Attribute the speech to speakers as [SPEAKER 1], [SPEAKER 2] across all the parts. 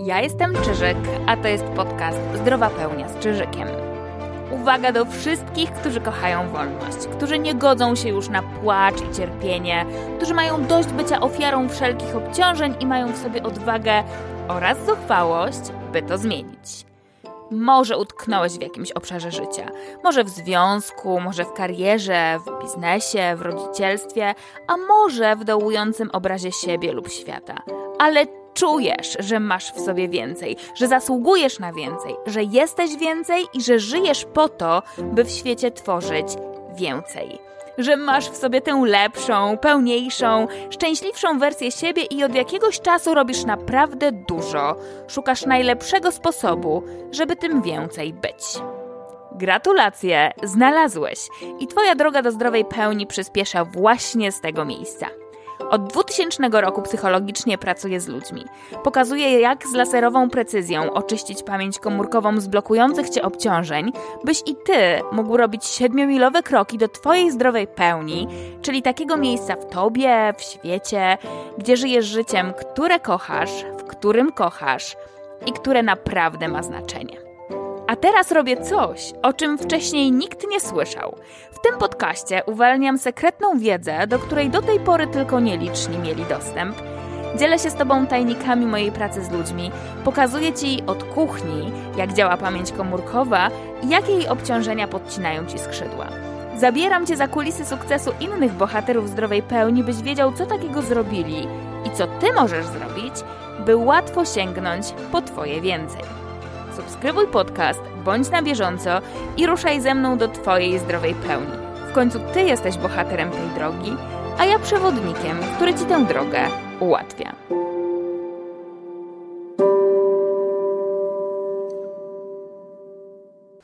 [SPEAKER 1] Ja jestem Czyżyk, a to jest podcast Zdrowa Pełnia z Czyżykiem. Uwaga do wszystkich, którzy kochają wolność, którzy nie godzą się już na płacz i cierpienie, którzy mają dość bycia ofiarą wszelkich obciążeń i mają w sobie odwagę oraz zuchwałość, by to zmienić. Może utknąłeś w jakimś obszarze życia, może w związku, może w karierze, w biznesie, w rodzicielstwie, a może w dołującym obrazie siebie lub świata. Ale czujesz, że masz w sobie więcej, że zasługujesz na więcej, że jesteś więcej i że żyjesz po to, by w świecie tworzyć więcej. Że masz w sobie tę lepszą, pełniejszą, szczęśliwszą wersję siebie i od jakiegoś czasu robisz naprawdę dużo. Szukasz najlepszego sposobu, żeby tym więcej być. Gratulacje, znalazłeś i Twoja droga do zdrowej pełni przyspiesza właśnie z tego miejsca. Od 2000 roku psychologicznie pracuję z ludźmi. Pokazuję, jak z laserową precyzją oczyścić pamięć komórkową z blokujących cię obciążeń, byś i ty mógł robić siedmiomilowe kroki do twojej zdrowej pełni, czyli takiego miejsca w tobie, w świecie, gdzie żyjesz życiem, które kochasz, w którym kochasz i które naprawdę ma znaczenie. A teraz robię coś, o czym wcześniej nikt nie słyszał. W tym podcaście uwalniam sekretną wiedzę, do której do tej pory tylko nieliczni mieli dostęp. Dzielę się z Tobą tajnikami mojej pracy z ludźmi, pokazuję Ci od kuchni, jak działa pamięć komórkowa i jakie jej obciążenia podcinają Ci skrzydła. Zabieram Cię za kulisy sukcesu innych bohaterów zdrowej pełni, byś wiedział, co takiego zrobili i co Ty możesz zrobić, by łatwo sięgnąć po Twoje więcej subskrybuj podcast, bądź na bieżąco i ruszaj ze mną do Twojej zdrowej pełni. W końcu Ty jesteś bohaterem tej drogi, a ja przewodnikiem, który Ci tę drogę ułatwia.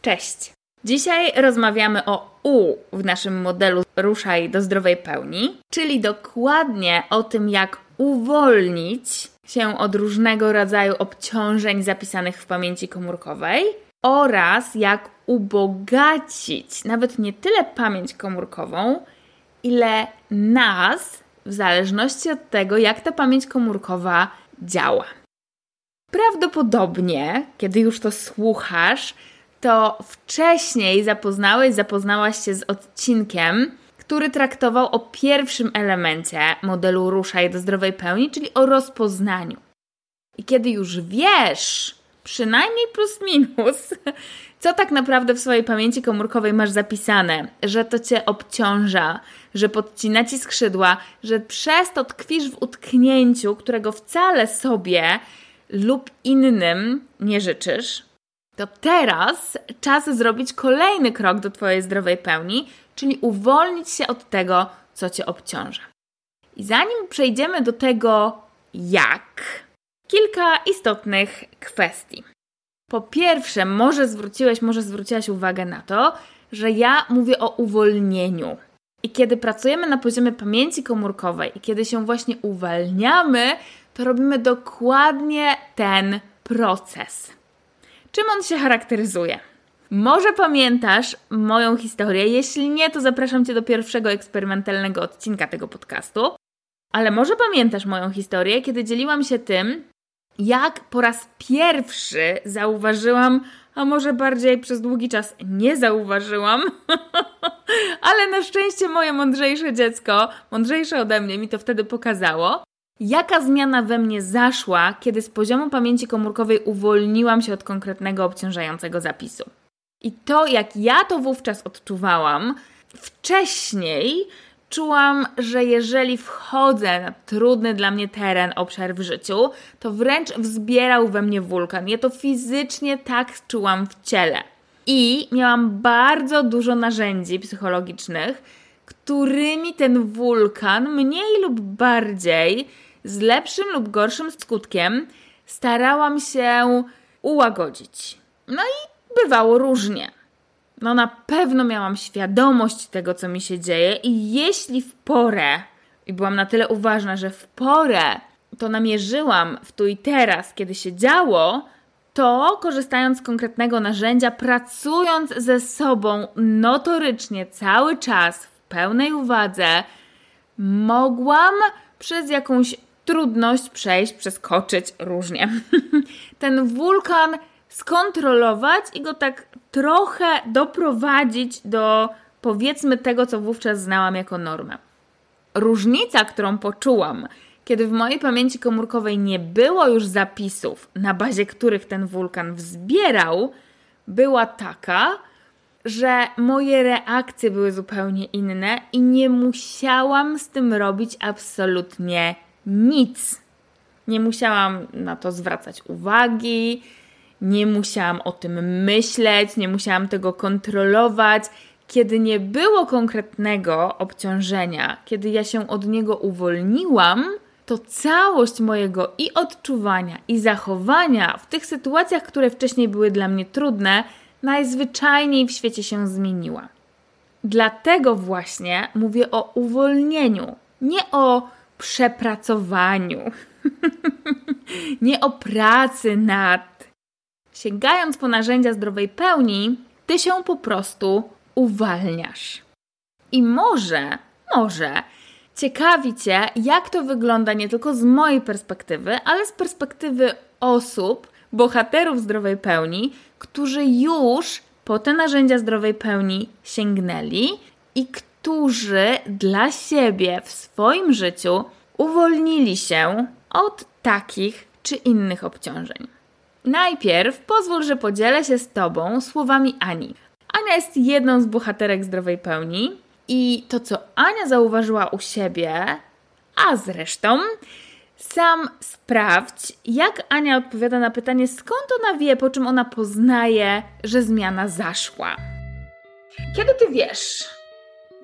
[SPEAKER 1] Cześć! Dzisiaj rozmawiamy o U w naszym modelu Ruszaj do zdrowej pełni, czyli dokładnie o tym, jak uwolnić się od różnego rodzaju obciążeń zapisanych w pamięci komórkowej oraz jak ubogacić nawet nie tyle pamięć komórkową, ile nas, w zależności od tego, jak ta pamięć komórkowa działa. Prawdopodobnie, kiedy już to słuchasz, to wcześniej zapoznałeś, zapoznałaś się z odcinkiem, który traktował o pierwszym elemencie modelu Ruszaj do zdrowej pełni, czyli o rozpoznaniu. I kiedy już wiesz, przynajmniej plus minus, co tak naprawdę w swojej pamięci komórkowej masz zapisane, że to cię obciąża, że podcina ci skrzydła, że przez to tkwisz w utknięciu, którego wcale sobie lub innym nie życzysz, to teraz czas zrobić kolejny krok do Twojej zdrowej pełni, czyli uwolnić się od tego, co Cię obciąża. I zanim przejdziemy do tego, jak, kilka istotnych kwestii. Po pierwsze, może zwróciłeś, może zwróciłaś uwagę na to, że ja mówię o uwolnieniu. I kiedy pracujemy na poziomie pamięci komórkowej i kiedy się właśnie uwalniamy, to robimy dokładnie ten proces. Czym on się charakteryzuje? Może pamiętasz moją historię? Jeśli nie, to zapraszam Cię do pierwszego eksperymentalnego odcinka tego podcastu. Ale może pamiętasz moją historię, kiedy dzieliłam się tym, jak po raz pierwszy zauważyłam, a może bardziej przez długi czas nie zauważyłam, ale na szczęście moje mądrzejsze dziecko, mądrzejsze ode mnie, mi to wtedy pokazało, Jaka zmiana we mnie zaszła, kiedy z poziomu pamięci komórkowej uwolniłam się od konkretnego obciążającego zapisu? I to, jak ja to wówczas odczuwałam, wcześniej czułam, że jeżeli wchodzę na trudny dla mnie teren, obszar w życiu, to wręcz wzbierał we mnie wulkan. Ja to fizycznie tak czułam w ciele. I miałam bardzo dużo narzędzi psychologicznych, którymi ten wulkan mniej lub bardziej, z lepszym lub gorszym skutkiem, starałam się ułagodzić. No i bywało różnie. No na pewno miałam świadomość tego, co mi się dzieje, i jeśli w porę, i byłam na tyle uważna, że w porę to namierzyłam w tu i teraz, kiedy się działo, to korzystając z konkretnego narzędzia, pracując ze sobą notorycznie cały czas w pełnej uwadze, mogłam przez jakąś trudność przejść, przeskoczyć różnie. Ten wulkan skontrolować i go tak trochę doprowadzić do powiedzmy tego, co wówczas znałam jako normę. Różnica, którą poczułam, kiedy w mojej pamięci komórkowej nie było już zapisów, na bazie których ten wulkan wzbierał, była taka, że moje reakcje były zupełnie inne i nie musiałam z tym robić absolutnie nic. Nie musiałam na to zwracać uwagi, nie musiałam o tym myśleć, nie musiałam tego kontrolować. Kiedy nie było konkretnego obciążenia, kiedy ja się od niego uwolniłam, to całość mojego i odczuwania, i zachowania w tych sytuacjach, które wcześniej były dla mnie trudne, najzwyczajniej w świecie się zmieniła. Dlatego właśnie mówię o uwolnieniu, nie o przepracowaniu, nie o pracy nad. Sięgając po narzędzia zdrowej pełni, ty się po prostu uwalniasz. I może, może ciekawi Cię, jak to wygląda nie tylko z mojej perspektywy, ale z perspektywy osób, bohaterów zdrowej pełni, którzy już po te narzędzia zdrowej pełni sięgnęli i którzy dla siebie w swoim życiu uwolnili się od takich czy innych obciążeń. Najpierw pozwól, że podzielę się z Tobą słowami Ani. Ania jest jedną z bohaterek zdrowej pełni i to, co Ania zauważyła u siebie, a zresztą sam sprawdź, jak Ania odpowiada na pytanie, skąd ona wie, po czym ona poznaje, że zmiana zaszła. Kiedy ty wiesz,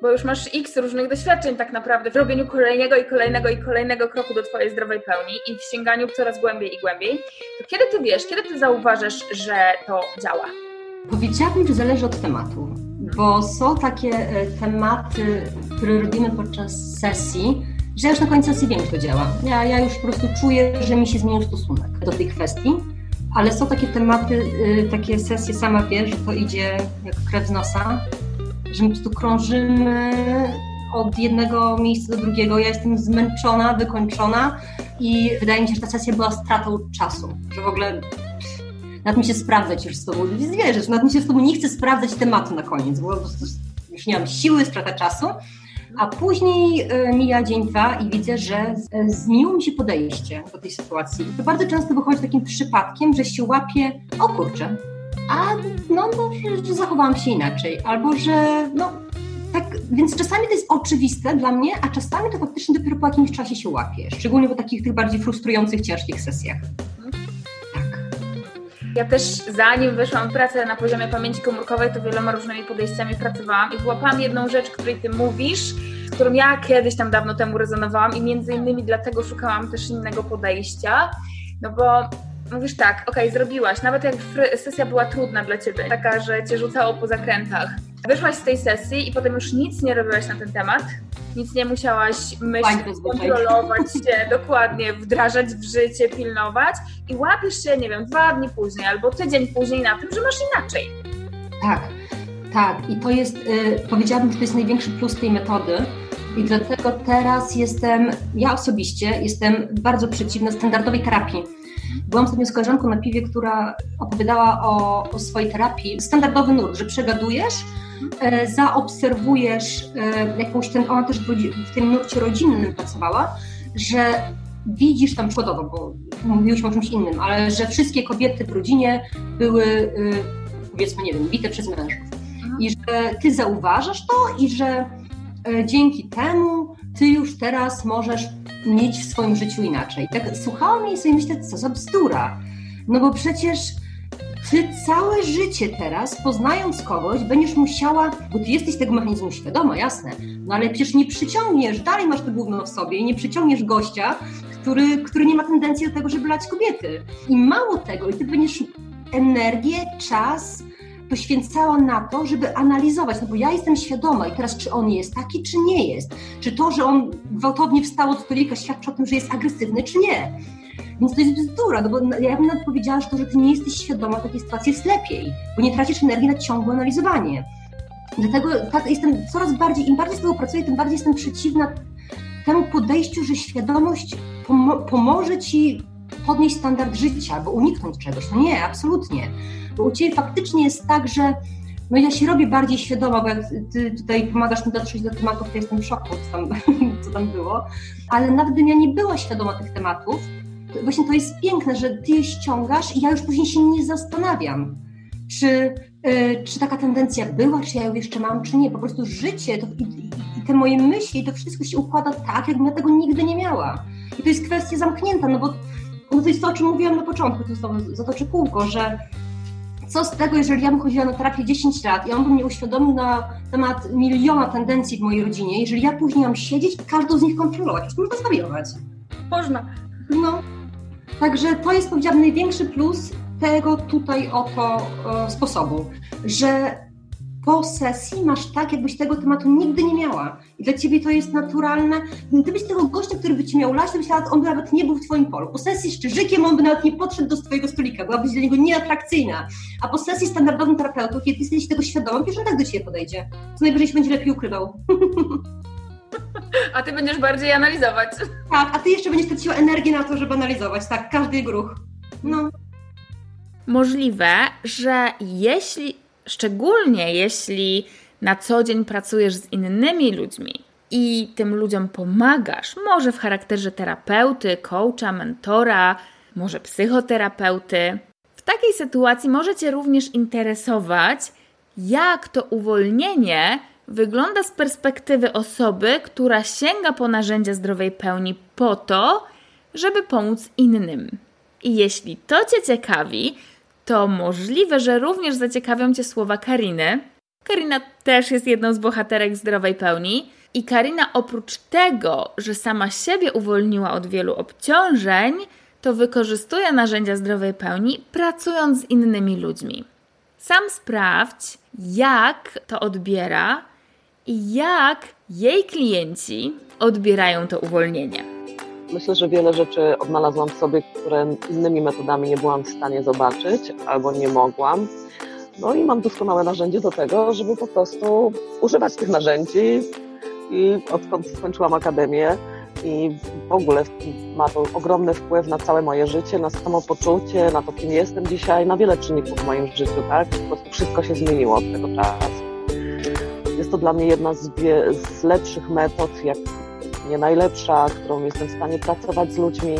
[SPEAKER 1] bo już masz x różnych doświadczeń tak naprawdę w robieniu kolejnego i kolejnego i kolejnego kroku do twojej zdrowej pełni i w sięganiu coraz głębiej i głębiej, to kiedy ty wiesz, kiedy ty zauważasz, że to działa?
[SPEAKER 2] Powiedziałabym, że zależy od tematu, bo są takie e, tematy, które robimy podczas sesji, że ja już na końcu sesji wiem, że to działa. Ja, ja już po prostu czuję, że mi się zmienił stosunek do tej kwestii, ale są takie tematy, e, takie sesje, sama wiesz, że to idzie jak krew z nosa, że po prostu krążymy od jednego miejsca do drugiego. Ja jestem zmęczona, wykończona i wydaje mi się, że ta sesja była stratą czasu, że w ogóle nawet mi się sprawdzać już z tobą, wiesz, nawet mi się z tobą nie chce sprawdzać tematu na koniec, bo po prostu już nie mam siły, strata czasu. A później y, mija dzień, dwa i widzę, że zmieniło mi się podejście do tej sytuacji. To bardzo często wychodzi takim przypadkiem, że się łapie, o kurczę, a no, no że zachowałam się inaczej, albo że no tak, więc czasami to jest oczywiste dla mnie, a czasami to faktycznie dopiero po jakimś czasie się łapie, szczególnie po takich tych bardziej frustrujących, ciężkich sesjach.
[SPEAKER 1] Ja też zanim wyszłam w pracę na poziomie pamięci komórkowej, to wieloma różnymi podejściami pracowałam i wyłapałam jedną rzecz, której ty mówisz, z którą ja kiedyś tam dawno temu rezonowałam i między innymi dlatego szukałam też innego podejścia, no bo mówisz tak, okej, okay, zrobiłaś, nawet jak sesja była trudna dla ciebie, taka, że cię rzucało po zakrętach. Wyszłaś z tej sesji i potem już nic nie robiłaś na ten temat, nic nie musiałaś myśleć, kontrolować się, dokładnie, wdrażać w życie, pilnować i łapiesz się, nie wiem, dwa dni później albo tydzień później na tym, że masz inaczej.
[SPEAKER 2] Tak, tak. I to jest, yy, powiedziałabym, że to jest największy plus tej metody. I dlatego teraz jestem, ja osobiście jestem bardzo przeciwna standardowej terapii Byłam ostatnio z koleżanką na piwie, która opowiadała o, o swojej terapii. Standardowy nurt, że przegadujesz, e, zaobserwujesz e, jakąś ten, ona też w, w tym nurcie rodzinnym pracowała, że widzisz tam przykładowo, bo mówiłyśmy o czymś innym, ale że wszystkie kobiety w rodzinie były, y, powiedzmy, nie wiem, bite przez mężów. I że ty zauważasz to i że e, dzięki temu ty już teraz możesz mieć w swoim życiu inaczej. Tak słuchałam jej i sobie myślę, co za bzdura. No bo przecież ty całe życie teraz, poznając kogoś, będziesz musiała, bo ty jesteś tego mechanizmu świadoma, jasne, no ale przecież nie przyciągniesz, dalej masz to gówno w sobie i nie przyciągniesz gościa, który, który nie ma tendencji do tego, żeby lać kobiety. I mało tego, i ty będziesz energię, czas, poświęcała na to, żeby analizować, no bo ja jestem świadoma i teraz, czy on jest taki, czy nie jest. Czy to, że on gwałtownie wstał od stolika świadczy o tym, że jest agresywny, czy nie. Więc to jest bzdura, no bo ja bym nawet powiedziała, że to, że ty nie jesteś świadoma takiej sytuacji jest lepiej, bo nie tracisz energii na ciągłe analizowanie. Dlatego tak, jestem coraz bardziej, im bardziej z tego pracuję, tym bardziej jestem przeciwna temu podejściu, że świadomość pomo pomoże ci podnieść standard życia albo uniknąć czegoś. No nie, absolutnie. U Ciebie faktycznie jest tak, że no ja się robię bardziej świadoma, bo jak Ty tutaj pomagasz mi dotrzeć do tematów, to jestem w szoku, co tam, co tam było. Ale nawet gdybym ja nie była świadoma tych tematów, to właśnie to jest piękne, że Ty je ściągasz i ja już później się nie zastanawiam, czy, yy, czy taka tendencja była, czy ja ją jeszcze mam, czy nie. Po prostu życie to, i, i te moje myśli, to wszystko się układa tak, jakbym ja tego nigdy nie miała. I to jest kwestia zamknięta, no bo no to jest to, o czym mówiłam na początku, to jest zatoczy kółko, że co z tego, jeżeli ja bym chodziła na terapię 10 lat i on by mnie uświadomił na temat miliona tendencji w mojej rodzinie, jeżeli ja później mam siedzieć i każdą z nich kontrolować, to można zwariować.
[SPEAKER 1] Można.
[SPEAKER 2] No, także to jest, powiedziałabym, największy plus tego tutaj oto e, sposobu, że po sesji masz tak, jakbyś tego tematu nigdy nie miała. I dla ciebie to jest naturalne. Gdybyś tego gościa, który by ci miał lać, to byś nawet, on by nawet nie był w twoim polu. Po sesji z czyżykiem on by nawet nie podszedł do twojego stolika, byłabyś dla niego nieatrakcyjna. A po sesji standardowym terapeutą, kiedy jesteś tego świadoma, wiesz, on tak do ciebie podejdzie. Co najwyżej się będzie lepiej ukrywał.
[SPEAKER 1] A ty będziesz bardziej analizować.
[SPEAKER 2] Tak, a ty jeszcze będziesz traciła energię na to, żeby analizować, tak, każdy jego ruch. No.
[SPEAKER 1] Możliwe, że jeśli Szczególnie jeśli na co dzień pracujesz z innymi ludźmi i tym ludziom pomagasz, może w charakterze terapeuty, coacha, mentora, może psychoterapeuty. W takiej sytuacji może Cię również interesować, jak to uwolnienie wygląda z perspektywy osoby, która sięga po narzędzia zdrowej pełni po to, żeby pomóc innym. I jeśli to Cię ciekawi, to możliwe, że również zaciekawią Cię słowa Kariny. Karina też jest jedną z bohaterek zdrowej pełni. I Karina oprócz tego, że sama siebie uwolniła od wielu obciążeń, to wykorzystuje narzędzia zdrowej pełni, pracując z innymi ludźmi. Sam sprawdź, jak to odbiera i jak jej klienci odbierają to uwolnienie.
[SPEAKER 3] Myślę, że wiele rzeczy odnalazłam w sobie, które innymi metodami nie byłam w stanie zobaczyć albo nie mogłam. No i mam doskonałe narzędzie do tego, żeby po prostu używać tych narzędzi i odkąd skończyłam akademię i w ogóle ma to ogromny wpływ na całe moje życie, na samopoczucie, na to, kim jestem dzisiaj, na wiele czynników w moim życiu, tak? Po prostu wszystko się zmieniło od tego czasu. Jest to dla mnie jedna z, z lepszych metod, jak nie najlepsza, którą jestem w stanie pracować z ludźmi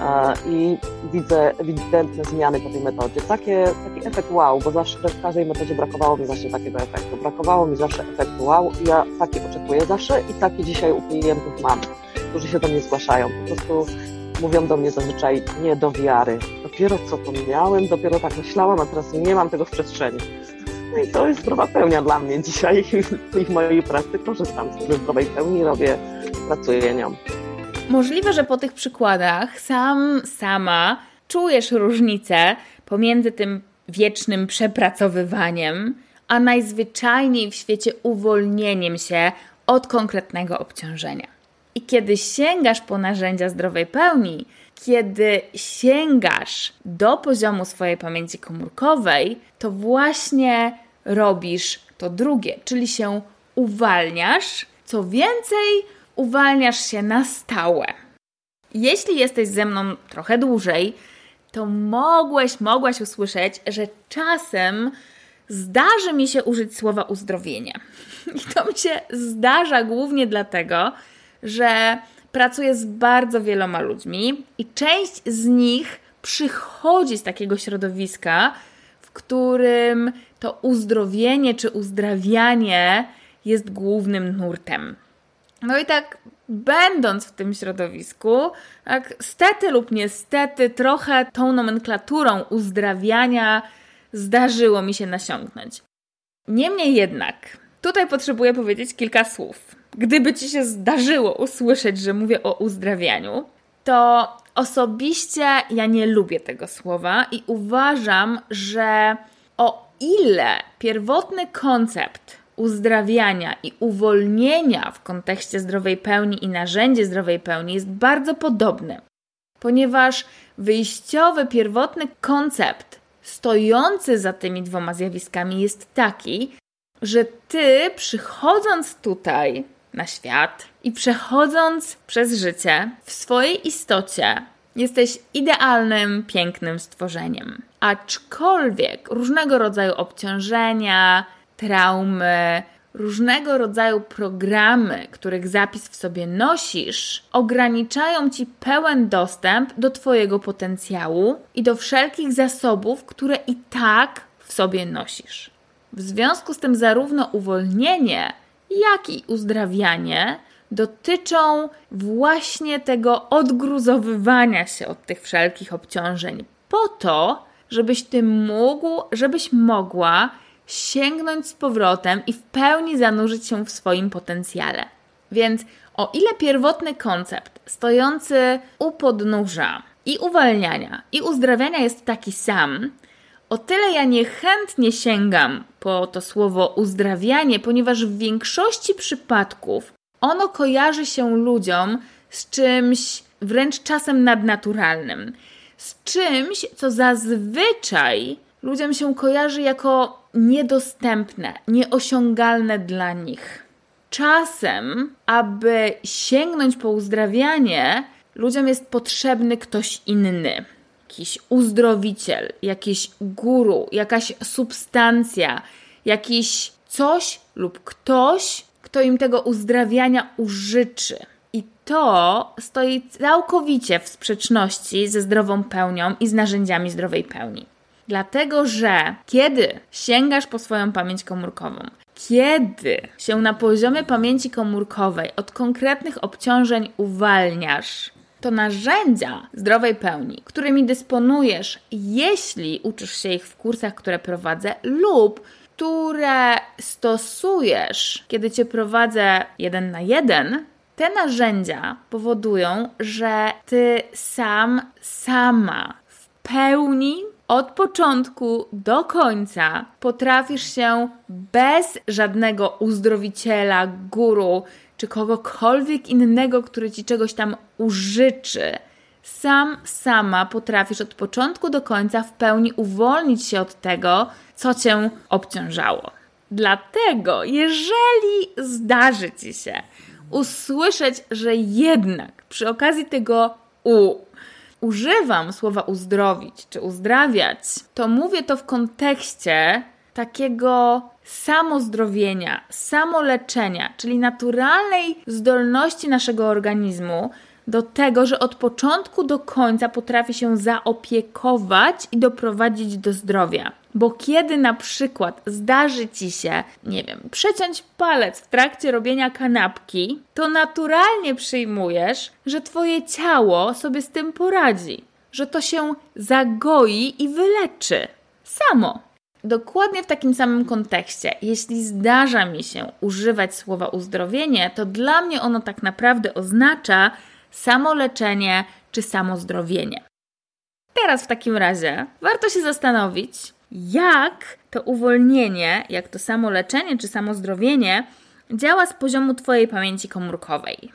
[SPEAKER 3] e, i widzę ewidentne zmiany po tej metodzie. Takie, taki efekt wow, bo zawsze w każdej metodzie brakowało mi właśnie takiego efektu. Brakowało mi zawsze efektu wow i ja taki oczekuję zawsze i taki dzisiaj u klientów mam, którzy się do mnie zgłaszają. Po prostu mówią do mnie zazwyczaj nie do wiary. Dopiero co to miałem, dopiero tak myślałam, a teraz nie mam tego w przestrzeni. No i to jest zdrowa pełnia dla mnie dzisiaj i w mojej pracy korzystam z zdrowej pełni, robię pracuję nią.
[SPEAKER 1] Możliwe, że po tych przykładach sam, sama czujesz różnicę pomiędzy tym wiecznym przepracowywaniem, a najzwyczajniej w świecie uwolnieniem się od konkretnego obciążenia. I kiedy sięgasz po narzędzia zdrowej pełni, kiedy sięgasz do poziomu swojej pamięci komórkowej, to właśnie robisz to drugie, czyli się uwalniasz. Co więcej, uwalniasz się na stałe. Jeśli jesteś ze mną trochę dłużej, to mogłeś, mogłaś usłyszeć, że czasem zdarzy mi się użyć słowa uzdrowienie. I to mi się zdarza głównie dlatego, że pracuję z bardzo wieloma ludźmi i część z nich przychodzi z takiego środowiska, w którym to uzdrowienie czy uzdrawianie jest głównym nurtem. No i tak, będąc w tym środowisku, tak stety lub niestety, trochę tą nomenklaturą uzdrawiania zdarzyło mi się nasiągnąć. Niemniej jednak, tutaj potrzebuję powiedzieć kilka słów. Gdyby ci się zdarzyło usłyszeć, że mówię o uzdrawianiu, to osobiście ja nie lubię tego słowa i uważam, że o ile pierwotny koncept uzdrawiania i uwolnienia w kontekście zdrowej pełni i narzędzie zdrowej pełni jest bardzo podobny, ponieważ wyjściowy, pierwotny koncept stojący za tymi dwoma zjawiskami jest taki, że ty przychodząc tutaj na świat i przechodząc przez życie w swojej istocie jesteś idealnym, pięknym stworzeniem. Aczkolwiek różnego rodzaju obciążenia, traumy, różnego rodzaju programy, których zapis w sobie nosisz, ograniczają ci pełen dostęp do Twojego potencjału i do wszelkich zasobów, które i tak w sobie nosisz. W związku z tym, zarówno uwolnienie, jak i uzdrawianie dotyczą właśnie tego odgruzowywania się od tych wszelkich obciążeń, po to, żebyś ty mógł, żebyś mogła sięgnąć z powrotem i w pełni zanurzyć się w swoim potencjale. Więc o ile pierwotny koncept stojący u podnóża i uwalniania, i uzdrawiania jest taki sam, o tyle ja niechętnie sięgam po to słowo uzdrawianie, ponieważ w większości przypadków ono kojarzy się ludziom z czymś wręcz czasem nadnaturalnym, z czymś, co zazwyczaj ludziom się kojarzy jako niedostępne, nieosiągalne dla nich. Czasem, aby sięgnąć po uzdrawianie, ludziom jest potrzebny ktoś inny. Jakiś uzdrowiciel, jakiś guru, jakaś substancja, jakiś coś lub ktoś, kto im tego uzdrawiania użyczy. I to stoi całkowicie w sprzeczności ze zdrową pełnią i z narzędziami zdrowej pełni. Dlatego, że kiedy sięgasz po swoją pamięć komórkową, kiedy się na poziomie pamięci komórkowej od konkretnych obciążeń uwalniasz, to narzędzia zdrowej pełni, którymi dysponujesz, jeśli uczysz się ich w kursach, które prowadzę, lub które stosujesz, kiedy cię prowadzę jeden na jeden, te narzędzia powodują, że ty sam, sama w pełni od początku do końca potrafisz się bez żadnego uzdrowiciela, guru czy kogokolwiek innego, który ci czegoś tam użyczy, sam, sama potrafisz od początku do końca w pełni uwolnić się od tego, co cię obciążało. Dlatego, jeżeli zdarzy ci się usłyszeć, że jednak przy okazji tego u używam słowa uzdrowić czy uzdrawiać, to mówię to w kontekście takiego samozdrowienia, samoleczenia, czyli naturalnej zdolności naszego organizmu do tego, że od początku do końca potrafi się zaopiekować i doprowadzić do zdrowia. Bo kiedy na przykład zdarzy ci się, nie wiem, przeciąć palec w trakcie robienia kanapki, to naturalnie przyjmujesz, że twoje ciało sobie z tym poradzi, że to się zagoi i wyleczy samo. Dokładnie w takim samym kontekście, jeśli zdarza mi się używać słowa uzdrowienie, to dla mnie ono tak naprawdę oznacza samoleczenie czy samozdrowienie. Teraz w takim razie warto się zastanowić, jak to uwolnienie, jak to samo leczenie czy samo zdrowienie działa z poziomu Twojej pamięci komórkowej.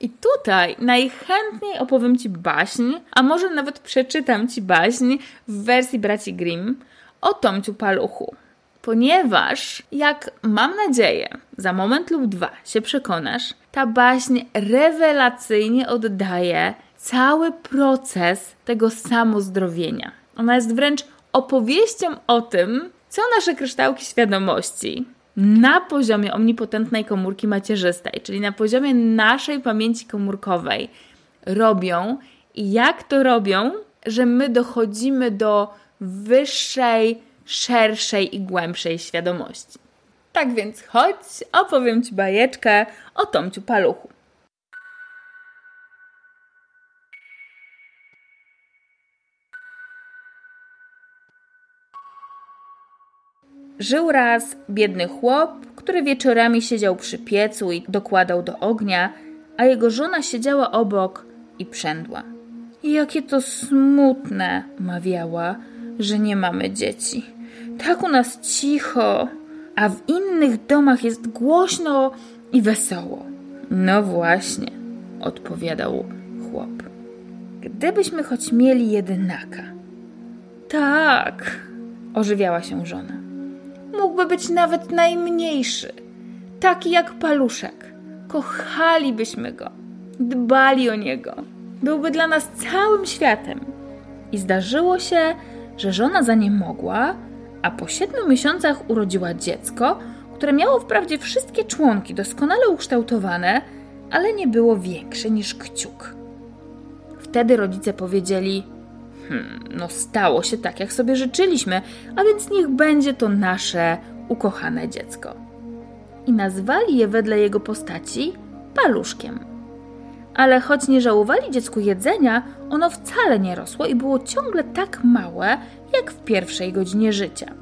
[SPEAKER 1] I tutaj najchętniej opowiem Ci baśń, a może nawet przeczytam Ci baśń w wersji braci Grimm o Tomciu Paluchu. Ponieważ, jak mam nadzieję, za moment lub dwa się przekonasz, ta baśń rewelacyjnie oddaje cały proces tego samozdrowienia. Ona jest wręcz opowieścią o tym, co nasze kryształki świadomości na poziomie omnipotentnej komórki macierzystej, czyli na poziomie naszej pamięci komórkowej, robią i jak to robią, że my dochodzimy do wyższej, szerszej i głębszej świadomości. Tak więc chodź, opowiem Ci bajeczkę o Tomciu Paluchu. Żył raz biedny chłop, który wieczorami siedział przy piecu i dokładał do ognia, a jego żona siedziała obok i przędła. Jakie to smutne, mawiała, że nie mamy dzieci. Tak u nas cicho, a w innych domach jest głośno i wesoło. No właśnie, odpowiadał chłop. Gdybyśmy choć mieli jedynaka. Tak, ożywiała się żona mógłby być nawet najmniejszy, taki jak paluszek, kochalibyśmy go, dbali o niego. Byłby dla nas całym światem. I zdarzyło się, że żona za nie mogła, a po siedmiu miesiącach urodziła dziecko, które miało wprawdzie wszystkie członki doskonale ukształtowane, ale nie było większe niż kciuk. Wtedy rodzice powiedzieli: Hmm, no stało się tak, jak sobie życzyliśmy, a więc niech będzie to nasze ukochane dziecko. I nazwali je wedle jego postaci paluszkiem. Ale choć nie żałowali dziecku jedzenia, ono wcale nie rosło i było ciągle tak małe, jak w pierwszej godzinie życia.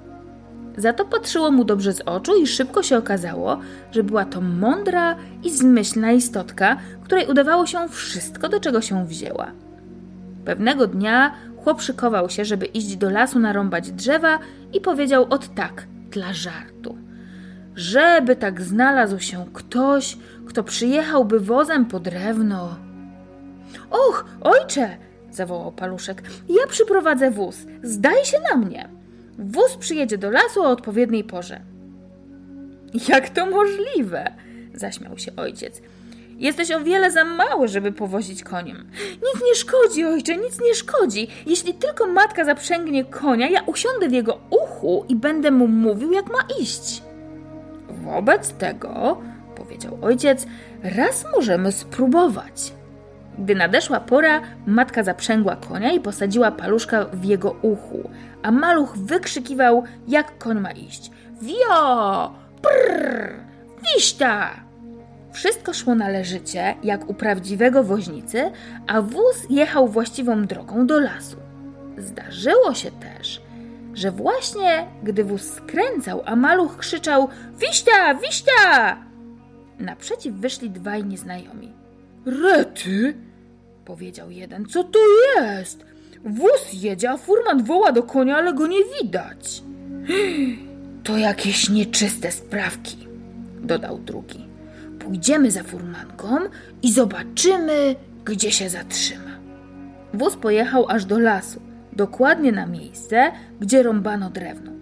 [SPEAKER 1] Za to patrzyło mu dobrze z oczu i szybko się okazało, że była to mądra i zmyślna istotka, której udawało się wszystko, do czego się wzięła. Pewnego dnia chłop szykował się, żeby iść do lasu narąbać drzewa i powiedział od tak, dla żartu. Żeby tak znalazł się ktoś, kto przyjechałby wozem po drewno. Och, ojcze! zawołał paluszek. Ja przyprowadzę wóz. Zdaj się na mnie. Wóz przyjedzie do lasu o odpowiedniej porze. Jak to możliwe? zaśmiał się ojciec. Jesteś o wiele za mały, żeby powozić koniem. Nic nie szkodzi, ojcze, nic nie szkodzi. Jeśli tylko matka zaprzęgnie konia, ja usiądę w jego uchu i będę mu mówił, jak ma iść. Wobec tego, powiedział ojciec, raz możemy spróbować. Gdy nadeszła pora, matka zaprzęgła konia i posadziła paluszka w jego uchu, a maluch wykrzykiwał, jak koń ma iść. Wio! Prrr! Wiśta! Wszystko szło należycie, jak u prawdziwego woźnicy, a wóz jechał właściwą drogą do lasu. Zdarzyło się też, że właśnie gdy wóz skręcał, a maluch krzyczał Wiśta! Wiśta! Naprzeciw wyszli dwaj nieznajomi. Rety! powiedział jeden. Co to jest? Wóz jedzie, a furman woła do konia, ale go nie widać. To jakieś nieczyste sprawki, dodał drugi. Pójdziemy za furmanką i zobaczymy, gdzie się zatrzyma. Wóz pojechał aż do lasu, dokładnie na miejsce, gdzie rąbano drewno.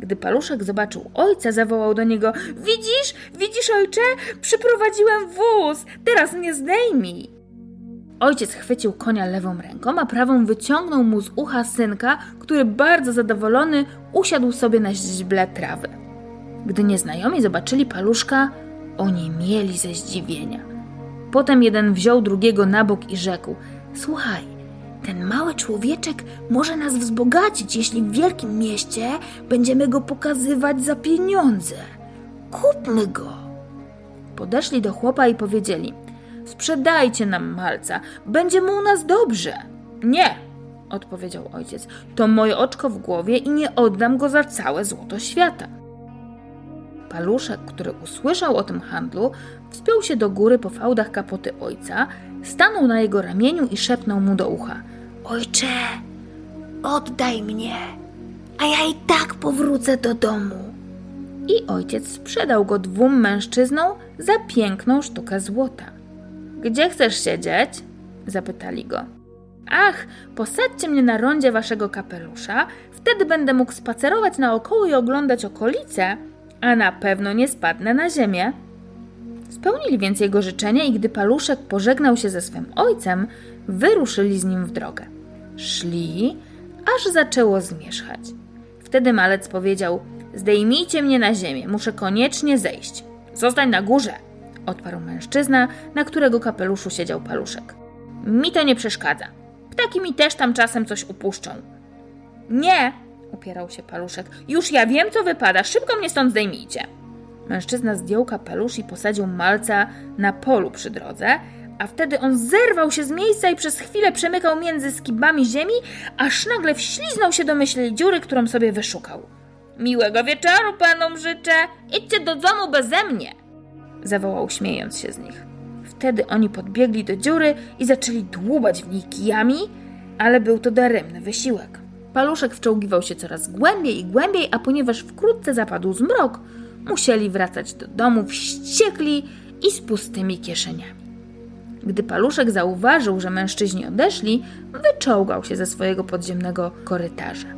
[SPEAKER 1] Gdy paluszek zobaczył ojca, zawołał do niego: Widzisz, widzisz, ojcze, przyprowadziłem wóz, teraz mnie zdejmij. Ojciec chwycił konia lewą ręką, a prawą wyciągnął mu z ucha synka, który bardzo zadowolony usiadł sobie na źble trawy. Gdy nieznajomi zobaczyli paluszka, oni mieli ze zdziwienia. Potem jeden wziął drugiego na bok i rzekł: Słuchaj, ten mały człowieczek może nas wzbogacić, jeśli w wielkim mieście będziemy go pokazywać za pieniądze. Kupmy go. Podeszli do chłopa i powiedzieli: Sprzedajcie nam malca, będzie mu u nas dobrze. Nie, odpowiedział ojciec, to moje oczko w głowie i nie oddam go za całe złoto świata. Paluszek, który usłyszał o tym handlu, wspiął się do góry po fałdach kapoty ojca, stanął na jego ramieniu i szepnął mu do ucha: Ojcze, oddaj mnie, a ja i tak powrócę do domu. I ojciec sprzedał go dwóm mężczyznom za piękną sztukę złota. Gdzie chcesz siedzieć? zapytali go. Ach, posadźcie mnie na rondzie waszego kapelusza, wtedy będę mógł spacerować naokoło i oglądać okolice, a na pewno nie spadnę na ziemię. Spełnili więc jego życzenie i gdy paluszek pożegnał się ze swym ojcem, wyruszyli z nim w drogę. Szli, aż zaczęło zmierzchać. Wtedy malec powiedział: Zdejmijcie mnie na ziemię, muszę koniecznie zejść. Zostań na górze, odparł mężczyzna, na którego kapeluszu siedział paluszek. Mi to nie przeszkadza. Ptaki mi też tam czasem coś upuszczą. Nie, upierał się paluszek. Już ja wiem, co wypada. Szybko mnie stąd zdejmijcie. Mężczyzna zdjął kapelusz i posadził malca na polu przy drodze, a wtedy on zerwał się z miejsca i przez chwilę przemykał między skibami ziemi, aż nagle wśliznął się do myśli dziury, którą sobie wyszukał. Miłego wieczoru panom życzę! Idźcie do domu beze mnie! zawołał śmiejąc się z nich. Wtedy oni podbiegli do dziury i zaczęli dłubać w niej kijami, ale był to daremny wysiłek. Paluszek wczołgiwał się coraz głębiej i głębiej, a ponieważ wkrótce zapadł zmrok, musieli wracać do domu wściekli i z pustymi kieszeniami. Gdy paluszek zauważył, że mężczyźni odeszli, wyczołgał się ze swojego podziemnego korytarza.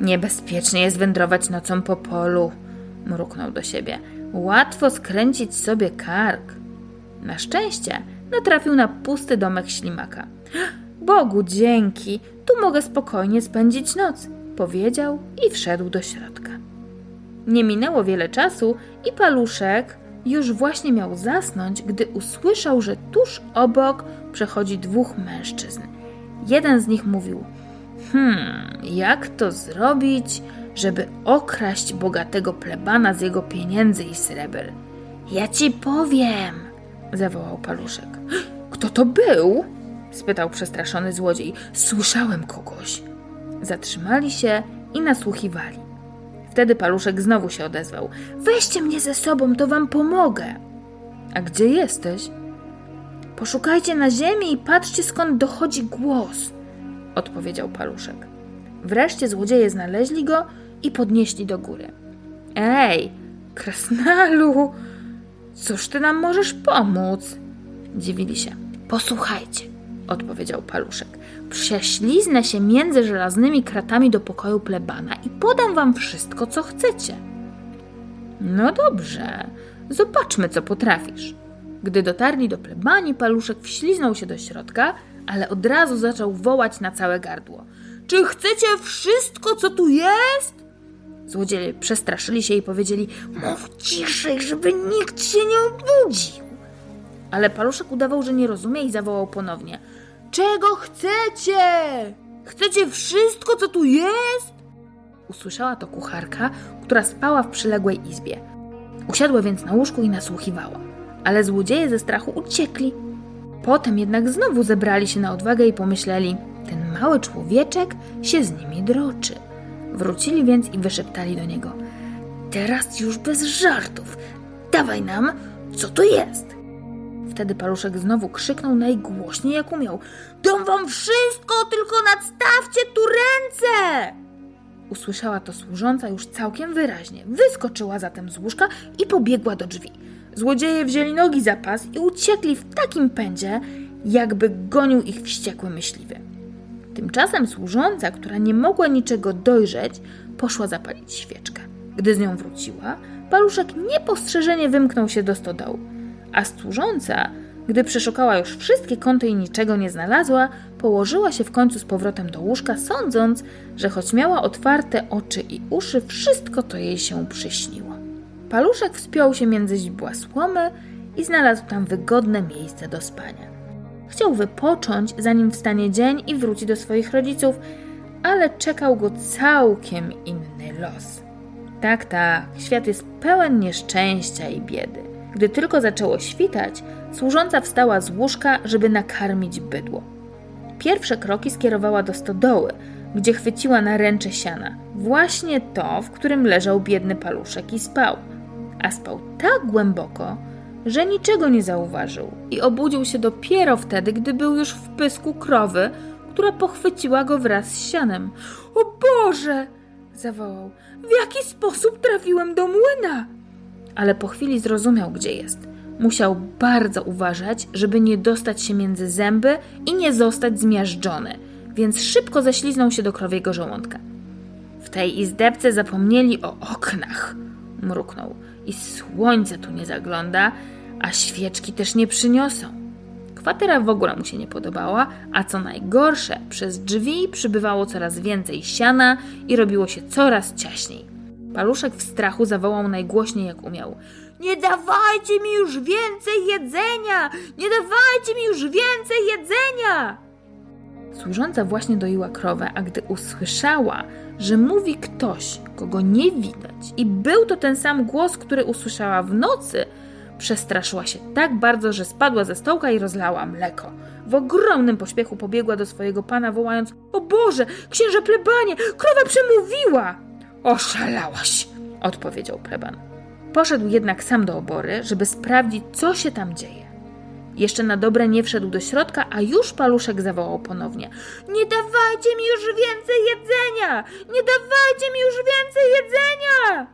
[SPEAKER 1] Niebezpiecznie jest wędrować nocą po polu, mruknął do siebie. Łatwo skręcić sobie kark. Na szczęście natrafił na pusty domek ślimaka. Bogu dzięki, tu mogę spokojnie spędzić noc, powiedział i wszedł do środka. Nie minęło wiele czasu i paluszek już właśnie miał zasnąć, gdy usłyszał, że tuż obok przechodzi dwóch mężczyzn. Jeden z nich mówił: Hmm, jak to zrobić, żeby okraść bogatego plebana z jego pieniędzy i sreber? Ja ci powiem, zawołał paluszek. Kto to był? Spytał przestraszony złodziej. Słyszałem kogoś. Zatrzymali się i nasłuchiwali. Wtedy paluszek znowu się odezwał. Weźcie mnie ze sobą, to wam pomogę. A gdzie jesteś? Poszukajcie na ziemi i patrzcie skąd dochodzi głos, odpowiedział paluszek. Wreszcie złodzieje znaleźli go i podnieśli do góry. Ej, krasnalu, cóż ty nam możesz pomóc? Dziwili się. Posłuchajcie, odpowiedział paluszek. Prześliznę się między żelaznymi kratami do pokoju plebana i podam wam wszystko, co chcecie. No dobrze, zobaczmy, co potrafisz. Gdy dotarli do plebanii, paluszek wśliznął się do środka, ale od razu zaczął wołać na całe gardło. Czy chcecie wszystko, co tu jest? Złodzieje przestraszyli się i powiedzieli: Mów ciszej, żeby nikt się nie obudził. Ale paluszek udawał, że nie rozumie i zawołał ponownie: Czego chcecie? Chcecie wszystko, co tu jest? Usłyszała to kucharka, która spała w przyległej izbie. Usiadła więc na łóżku i nasłuchiwała, ale złodzieje ze strachu uciekli. Potem jednak znowu zebrali się na odwagę i pomyśleli: Ten mały człowieczek się z nimi droczy. Wrócili więc i wyszeptali do niego: Teraz już bez żartów, dawaj nam, co to jest. Wtedy paluszek znowu krzyknął najgłośniej jak umiał: Dam wam wszystko, tylko nadstawcie tu ręce! Usłyszała to służąca już całkiem wyraźnie. Wyskoczyła zatem z łóżka i pobiegła do drzwi. Złodzieje wzięli nogi za pas i uciekli w takim pędzie, jakby gonił ich wściekły myśliwy. Tymczasem służąca, która nie mogła niczego dojrzeć, poszła zapalić świeczkę. Gdy z nią wróciła, paluszek niepostrzeżenie wymknął się do stodołu, a służąca, gdy przeszukała już wszystkie kąty i niczego nie znalazła, położyła się w końcu z powrotem do łóżka, sądząc, że choć miała otwarte oczy i uszy, wszystko to jej się przyśniło. Paluszek wspiął się między źdźbła słomy i znalazł tam wygodne miejsce do spania. Chciał wypocząć, zanim wstanie dzień i wróci do swoich rodziców, ale czekał go całkiem inny los. Tak, tak, świat jest pełen nieszczęścia i biedy. Gdy tylko zaczęło świtać, służąca wstała z łóżka, żeby nakarmić bydło. Pierwsze kroki skierowała do stodoły, gdzie chwyciła na ręcze siana. Właśnie to, w którym leżał biedny paluszek i spał. A spał tak głęboko, że niczego nie zauważył i obudził się dopiero wtedy, gdy był już w pysku krowy, która pochwyciła go wraz z sianem. O Boże! zawołał. W jaki sposób trafiłem do młyna? Ale po chwili zrozumiał, gdzie jest. Musiał bardzo uważać, żeby nie dostać się między zęby i nie zostać zmiażdżony, więc szybko ześliznął się do krowiego żołądka. W tej izdebce zapomnieli o oknach, mruknął. I słońce tu nie zagląda, a świeczki też nie przyniosą. Kwatera w ogóle mu się nie podobała, a co najgorsze, przez drzwi przybywało coraz więcej siana i robiło się coraz ciaśniej. Paluszek w strachu zawołał najgłośniej jak umiał. Nie dawajcie mi już więcej jedzenia! Nie dawajcie mi już więcej jedzenia! Służąca właśnie doiła krowę, a gdy usłyszała, że mówi ktoś, kogo nie widać, i był to ten sam głos, który usłyszała w nocy, Przestraszyła się tak bardzo, że spadła ze stołka i rozlała mleko. W ogromnym pośpiechu pobiegła do swojego pana, wołając: O Boże, księże plebanie, krowa przemówiła! Oszalałaś, odpowiedział pleban. Poszedł jednak sam do obory, żeby sprawdzić, co się tam dzieje. Jeszcze na dobre nie wszedł do środka, a już paluszek zawołał ponownie: Nie dawajcie mi już więcej jedzenia! Nie dawajcie mi już więcej jedzenia!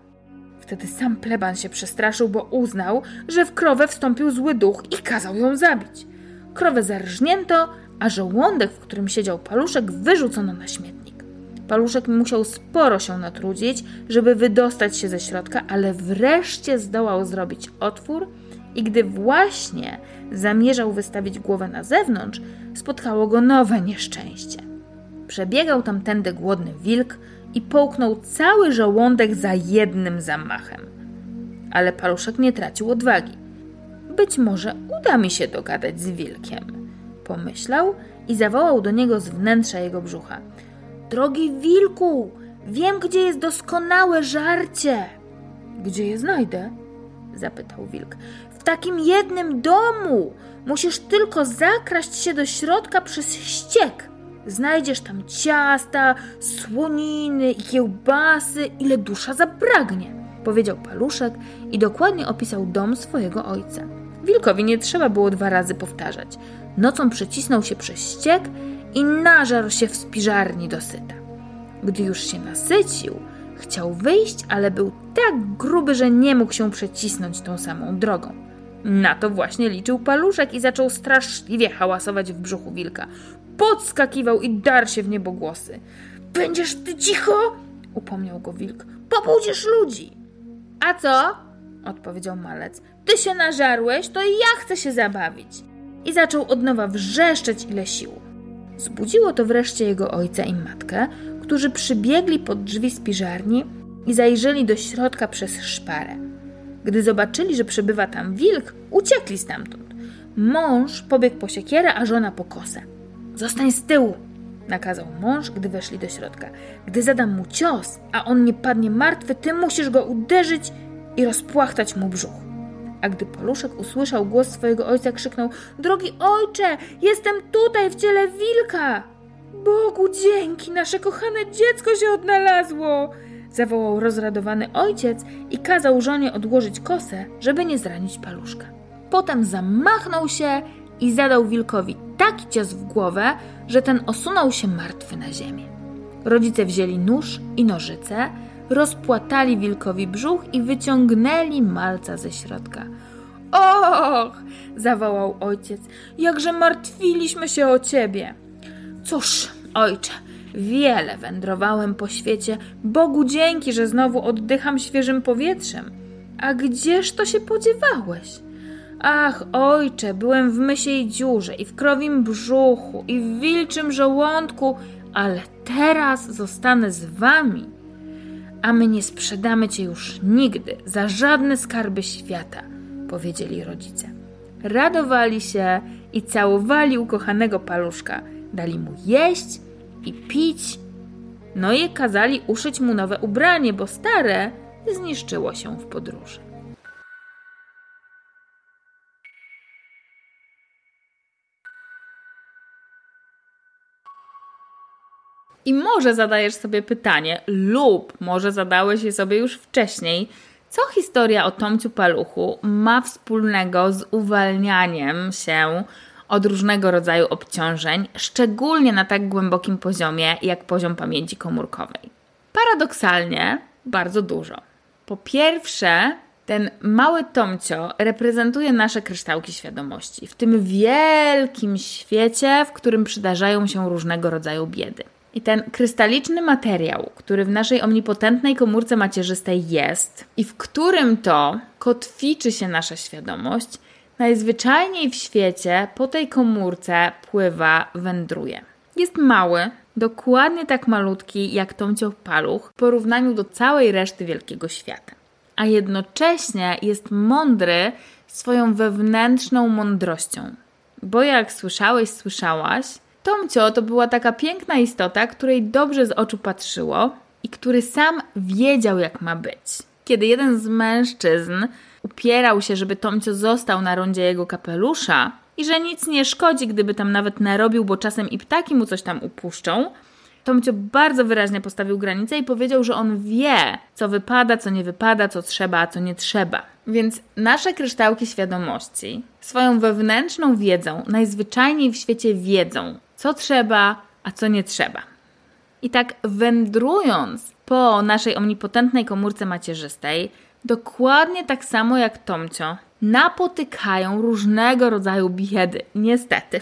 [SPEAKER 1] Wtedy sam pleban się przestraszył, bo uznał, że w krowę wstąpił zły duch i kazał ją zabić. Krowę zarżnięto, a żołądek, w którym siedział paluszek, wyrzucono na śmietnik. Paluszek musiał sporo się natrudzić, żeby wydostać się ze środka, ale wreszcie zdołał zrobić otwór I gdy właśnie zamierzał wystawić głowę na zewnątrz, spotkało go nowe nieszczęście. Przebiegał tamtędy głodny wilk i połknął cały żołądek za jednym zamachem. Ale paluszek nie tracił odwagi. Być może uda mi się dogadać z wilkiem, pomyślał i zawołał do niego z wnętrza jego brzucha. Drogi wilku, wiem, gdzie jest doskonałe żarcie. Gdzie je znajdę? zapytał wilk. W takim jednym domu. Musisz tylko zakraść się do środka przez ściek. Znajdziesz tam ciasta, słoniny i kiełbasy, ile dusza zapragnie, powiedział paluszek i dokładnie opisał dom swojego ojca. Wilkowi nie trzeba było dwa razy powtarzać. Nocą przecisnął się przez ściek i nażarł się w spiżarni dosyta. Gdy już się nasycił, chciał wyjść, ale był tak gruby, że nie mógł się przecisnąć tą samą drogą. Na to właśnie liczył paluszek i zaczął straszliwie hałasować w brzuchu wilka. Podskakiwał i dar się w niebogłosy. Będziesz ty cicho? upomniał go wilk. Pobudzisz ludzi. A co? odpowiedział malec. Ty się nażarłeś, to i ja chcę się zabawić. I zaczął od nowa wrzeszczeć ile sił. Zbudziło to wreszcie jego ojca i matkę, którzy przybiegli pod drzwi spiżarni i zajrzeli do środka przez szparę. Gdy zobaczyli, że przebywa tam wilk, uciekli stamtąd. Mąż pobiegł po siekierę, a żona po kosę. Zostań z tyłu, nakazał mąż, gdy weszli do środka. Gdy zadam mu cios, a on nie padnie martwy, ty musisz go uderzyć i rozpłachtać mu brzuch. A gdy Paluszek usłyszał głos swojego ojca, krzyknął: Drogi ojcze, jestem tutaj w ciele wilka! Bogu dzięki, nasze kochane dziecko się odnalazło! zawołał rozradowany ojciec i kazał żonie odłożyć kosę, żeby nie zranić paluszka. Potem zamachnął się i zadał wilkowi taki cios w głowę, że ten osunął się martwy na ziemię. Rodzice wzięli nóż i nożyce, rozpłatali wilkowi brzuch i wyciągnęli malca ze środka. Och! zawołał ojciec, jakże martwiliśmy się o ciebie. Cóż, ojcze, wiele wędrowałem po świecie. Bogu dzięki, że znowu oddycham świeżym powietrzem. A gdzież to się podziewałeś? Ach, ojcze, byłem w mysiej dziurze i w krowim brzuchu i w wilczym żołądku, ale teraz zostanę z wami. A my nie sprzedamy cię już nigdy za żadne skarby świata, powiedzieli rodzice. Radowali się i całowali ukochanego paluszka, dali mu jeść i pić, no i kazali uszyć mu nowe ubranie, bo stare zniszczyło się w podróży. I może zadajesz sobie pytanie, lub może zadałeś je sobie już wcześniej, co historia o Tomciu Paluchu ma wspólnego z uwalnianiem się od różnego rodzaju obciążeń, szczególnie na tak głębokim poziomie jak poziom pamięci komórkowej? Paradoksalnie bardzo dużo. Po pierwsze, ten mały Tomcio reprezentuje nasze kryształki świadomości w tym wielkim świecie, w którym przydarzają się różnego rodzaju biedy. I ten krystaliczny materiał, który w naszej omnipotentnej komórce macierzystej jest i w którym to kotwiczy się nasza świadomość, najzwyczajniej w świecie po tej komórce pływa, wędruje. Jest mały, dokładnie tak malutki jak Tomcio Paluch w porównaniu do całej reszty wielkiego świata. A jednocześnie jest mądry swoją wewnętrzną mądrością. Bo jak słyszałeś, słyszałaś, Tomcio to była taka piękna istota, której dobrze z oczu patrzyło i który sam wiedział, jak ma być. Kiedy jeden z mężczyzn upierał się, żeby Tomcio został na rondzie jego kapelusza i że nic nie szkodzi, gdyby tam nawet narobił, bo czasem i ptaki mu coś tam upuszczą, Tomcio bardzo wyraźnie postawił granicę i powiedział, że on wie, co wypada, co nie wypada, co trzeba, a co nie trzeba. Więc nasze kryształki świadomości swoją wewnętrzną wiedzą najzwyczajniej w świecie wiedzą, co trzeba, a co nie trzeba. I tak wędrując po naszej omnipotentnej komórce macierzystej, dokładnie tak samo jak Tomcio, napotykają różnego rodzaju biedy. Niestety.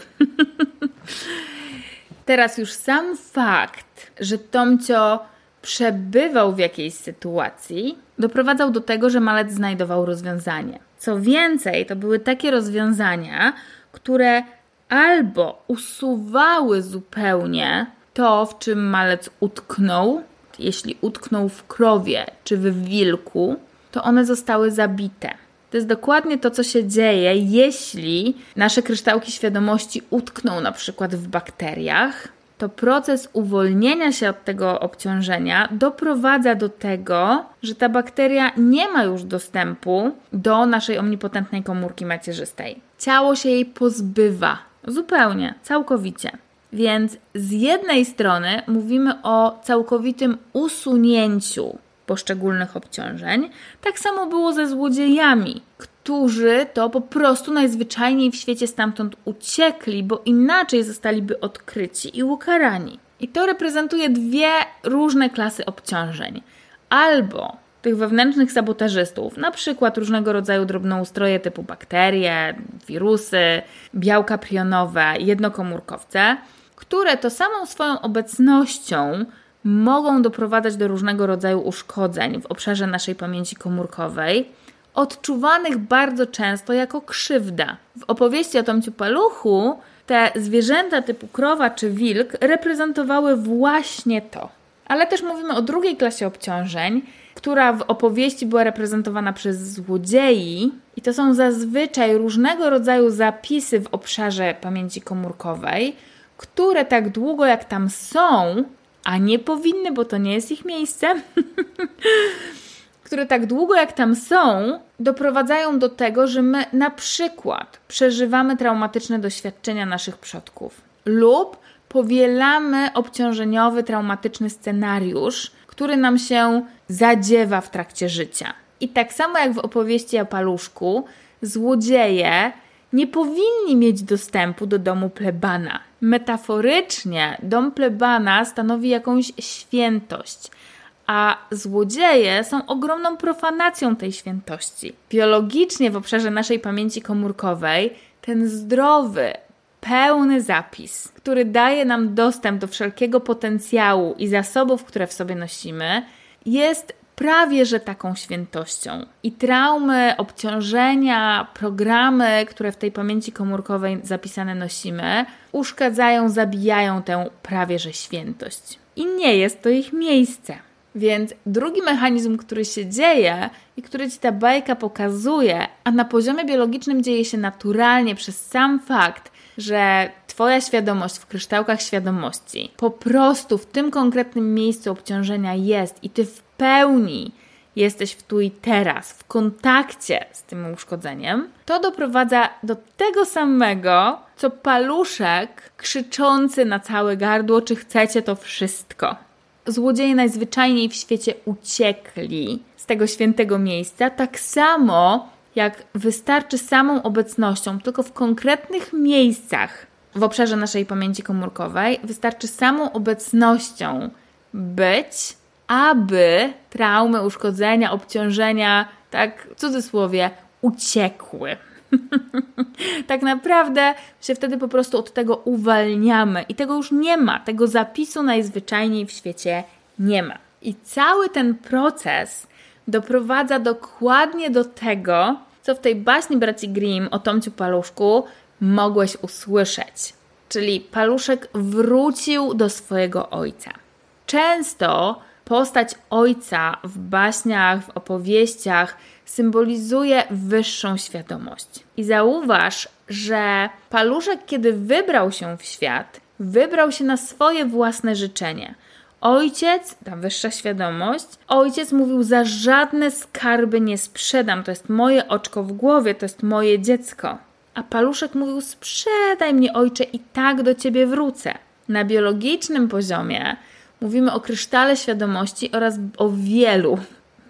[SPEAKER 1] Teraz już sam fakt, że Tomcio przebywał w jakiejś sytuacji, doprowadzał do tego, że malec znajdował rozwiązanie Co więcej, to były takie rozwiązania, które albo usuwały zupełnie to, w czym malec utknął, jeśli utknął w krowie czy w wilku, to one zostały zabite. To jest dokładnie to, co się dzieje, jeśli nasze kryształki świadomości utkną na przykład w bakteriach, to proces uwolnienia się od tego obciążenia doprowadza do tego, że ta bakteria nie ma już dostępu do naszej omnipotentnej komórki macierzystej. Ciało się jej pozbywa zupełnie, całkowicie. Więc z jednej strony mówimy o całkowitym usunięciu poszczególnych obciążeń. Tak samo było ze złodziejami, którzy to po prostu najzwyczajniej w świecie stamtąd uciekli, bo inaczej zostaliby odkryci i ukarani. I to reprezentuje dwie różne klasy obciążeń. Albo tych wewnętrznych sabotażystów, na przykład różnego rodzaju drobnoustroje typu bakterie, wirusy, białka prionowe, jednokomórkowce, które to samą swoją obecnością mogą doprowadzać do różnego rodzaju uszkodzeń w obszarze naszej pamięci komórkowej, odczuwanych bardzo często jako krzywda. W opowieści o Tomciu Paluchu te zwierzęta typu krowa czy wilk reprezentowały właśnie to. Ale też mówimy o drugiej klasie obciążeń, która w opowieści była reprezentowana przez złodziei, i to są zazwyczaj różnego rodzaju zapisy w obszarze pamięci komórkowej, które tak długo jak tam są, a nie powinny, bo to nie jest ich miejsce, które tak długo jak tam są, doprowadzają do tego, że my na przykład przeżywamy traumatyczne doświadczenia naszych przodków lub powielamy obciążeniowy, traumatyczny scenariusz, który nam się zadziewa w trakcie życia. I tak samo jak w opowieści o paluszku, złodzieje nie powinni mieć dostępu do domu plebana. Metaforycznie dom plebana stanowi jakąś świętość, a złodzieje są ogromną profanacją tej świętości. Biologicznie w obszarze naszej pamięci komórkowej ten zdrowy, pełny zapis, który daje nam dostęp do wszelkiego potencjału i zasobów, które w sobie nosimy, jest prawie że taką świętością. I traumy, obciążenia, programy, które w tej pamięci komórkowej zapisane nosimy, uszkadzają, zabijają tę prawie że świętość. I nie jest to ich miejsce. Więc drugi mechanizm, który się dzieje i który ci ta bajka pokazuje, a na poziomie biologicznym dzieje się naturalnie przez sam fakt, że Twoja świadomość w kryształkach świadomości po prostu w tym konkretnym miejscu obciążenia jest i Ty w pełni jesteś w tu i teraz, w kontakcie z tym uszkodzeniem, to doprowadza do tego samego, co paluszek krzyczący na całe gardło, czy chcecie to wszystko. Złodzieje najzwyczajniej w świecie uciekli z tego świętego miejsca, tak samo jak wystarczy samą obecnością, tylko w konkretnych miejscach w obszarze naszej pamięci komórkowej, wystarczy samą obecnością być aby traumy, uszkodzenia, obciążenia, tak w cudzysłowie, uciekły. tak naprawdę się wtedy po prostu od tego uwalniamy i tego już nie ma, tego zapisu najzwyczajniej w świecie nie ma. I cały ten proces doprowadza dokładnie do tego, co w tej baśni braci Grimm o Tomciu Paluszku mogłeś usłyszeć. Czyli paluszek wrócił do swojego ojca. Często postać ojca w baśniach, w opowieściach symbolizuje wyższą świadomość. I zauważ, że paluszek, kiedy wybrał się w świat, wybrał się na swoje własne życzenie. Ojciec, ta wyższa świadomość, ojciec mówił: Za żadne skarby nie sprzedam, to jest moje oczko w głowie, to jest moje dziecko. A paluszek mówił: Sprzedaj mnie, ojcze, i tak do ciebie wrócę. Na biologicznym poziomie Mówimy o krysztale świadomości oraz o wielu,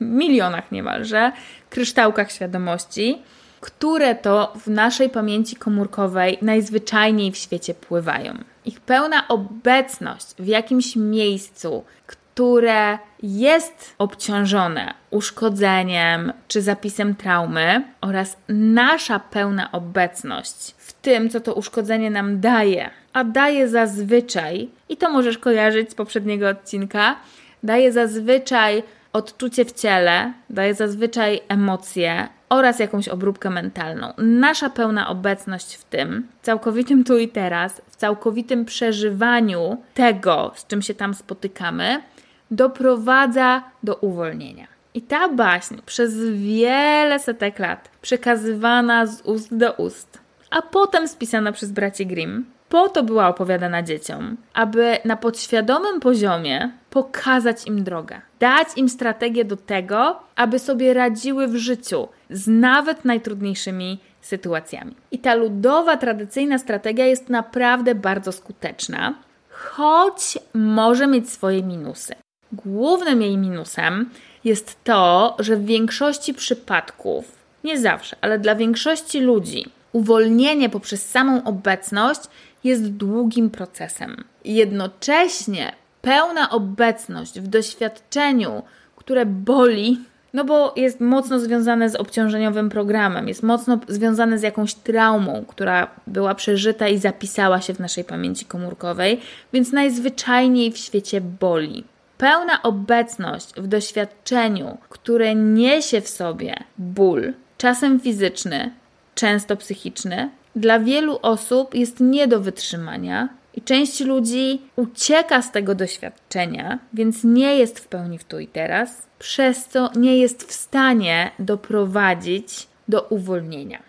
[SPEAKER 1] milionach niemalże, kryształkach świadomości, które to w naszej pamięci komórkowej najzwyczajniej w świecie pływają. Ich pełna obecność w jakimś miejscu, które jest obciążone uszkodzeniem czy zapisem traumy, oraz nasza pełna obecność w tym, co to uszkodzenie nam daje, a daje zazwyczaj, i to możesz kojarzyć z poprzedniego odcinka, daje zazwyczaj odczucie w ciele, daje zazwyczaj emocje, oraz jakąś obróbkę mentalną. Nasza pełna obecność w tym, całkowitym tu i teraz, w całkowitym przeżywaniu tego, z czym się tam spotykamy, doprowadza do uwolnienia. I ta baśń przez wiele setek lat przekazywana z ust do ust, a potem spisana przez braci Grimm, po to była opowiadana dzieciom, aby na podświadomym poziomie pokazać im drogę, dać im strategię do tego, aby sobie radziły w życiu z nawet najtrudniejszymi sytuacjami. I ta ludowa, tradycyjna strategia jest naprawdę bardzo skuteczna, choć może mieć swoje minusy. Głównym jej minusem jest to, że w większości przypadków, nie zawsze, ale dla większości ludzi, uwolnienie poprzez samą obecność jest długim procesem. Jednocześnie pełna obecność w doświadczeniu, które boli, no bo jest mocno związane z obciążeniowym programem, jest mocno związane z jakąś traumą, która była przeżyta i zapisała się w naszej pamięci komórkowej, więc najzwyczajniej w świecie boli. Pełna obecność w doświadczeniu, które niesie w sobie ból, czasem fizyczny, często psychiczny, dla wielu osób jest nie do wytrzymania i część ludzi ucieka z tego doświadczenia, więc nie jest w pełni w tu i teraz, przez co nie jest w stanie doprowadzić do uwolnienia.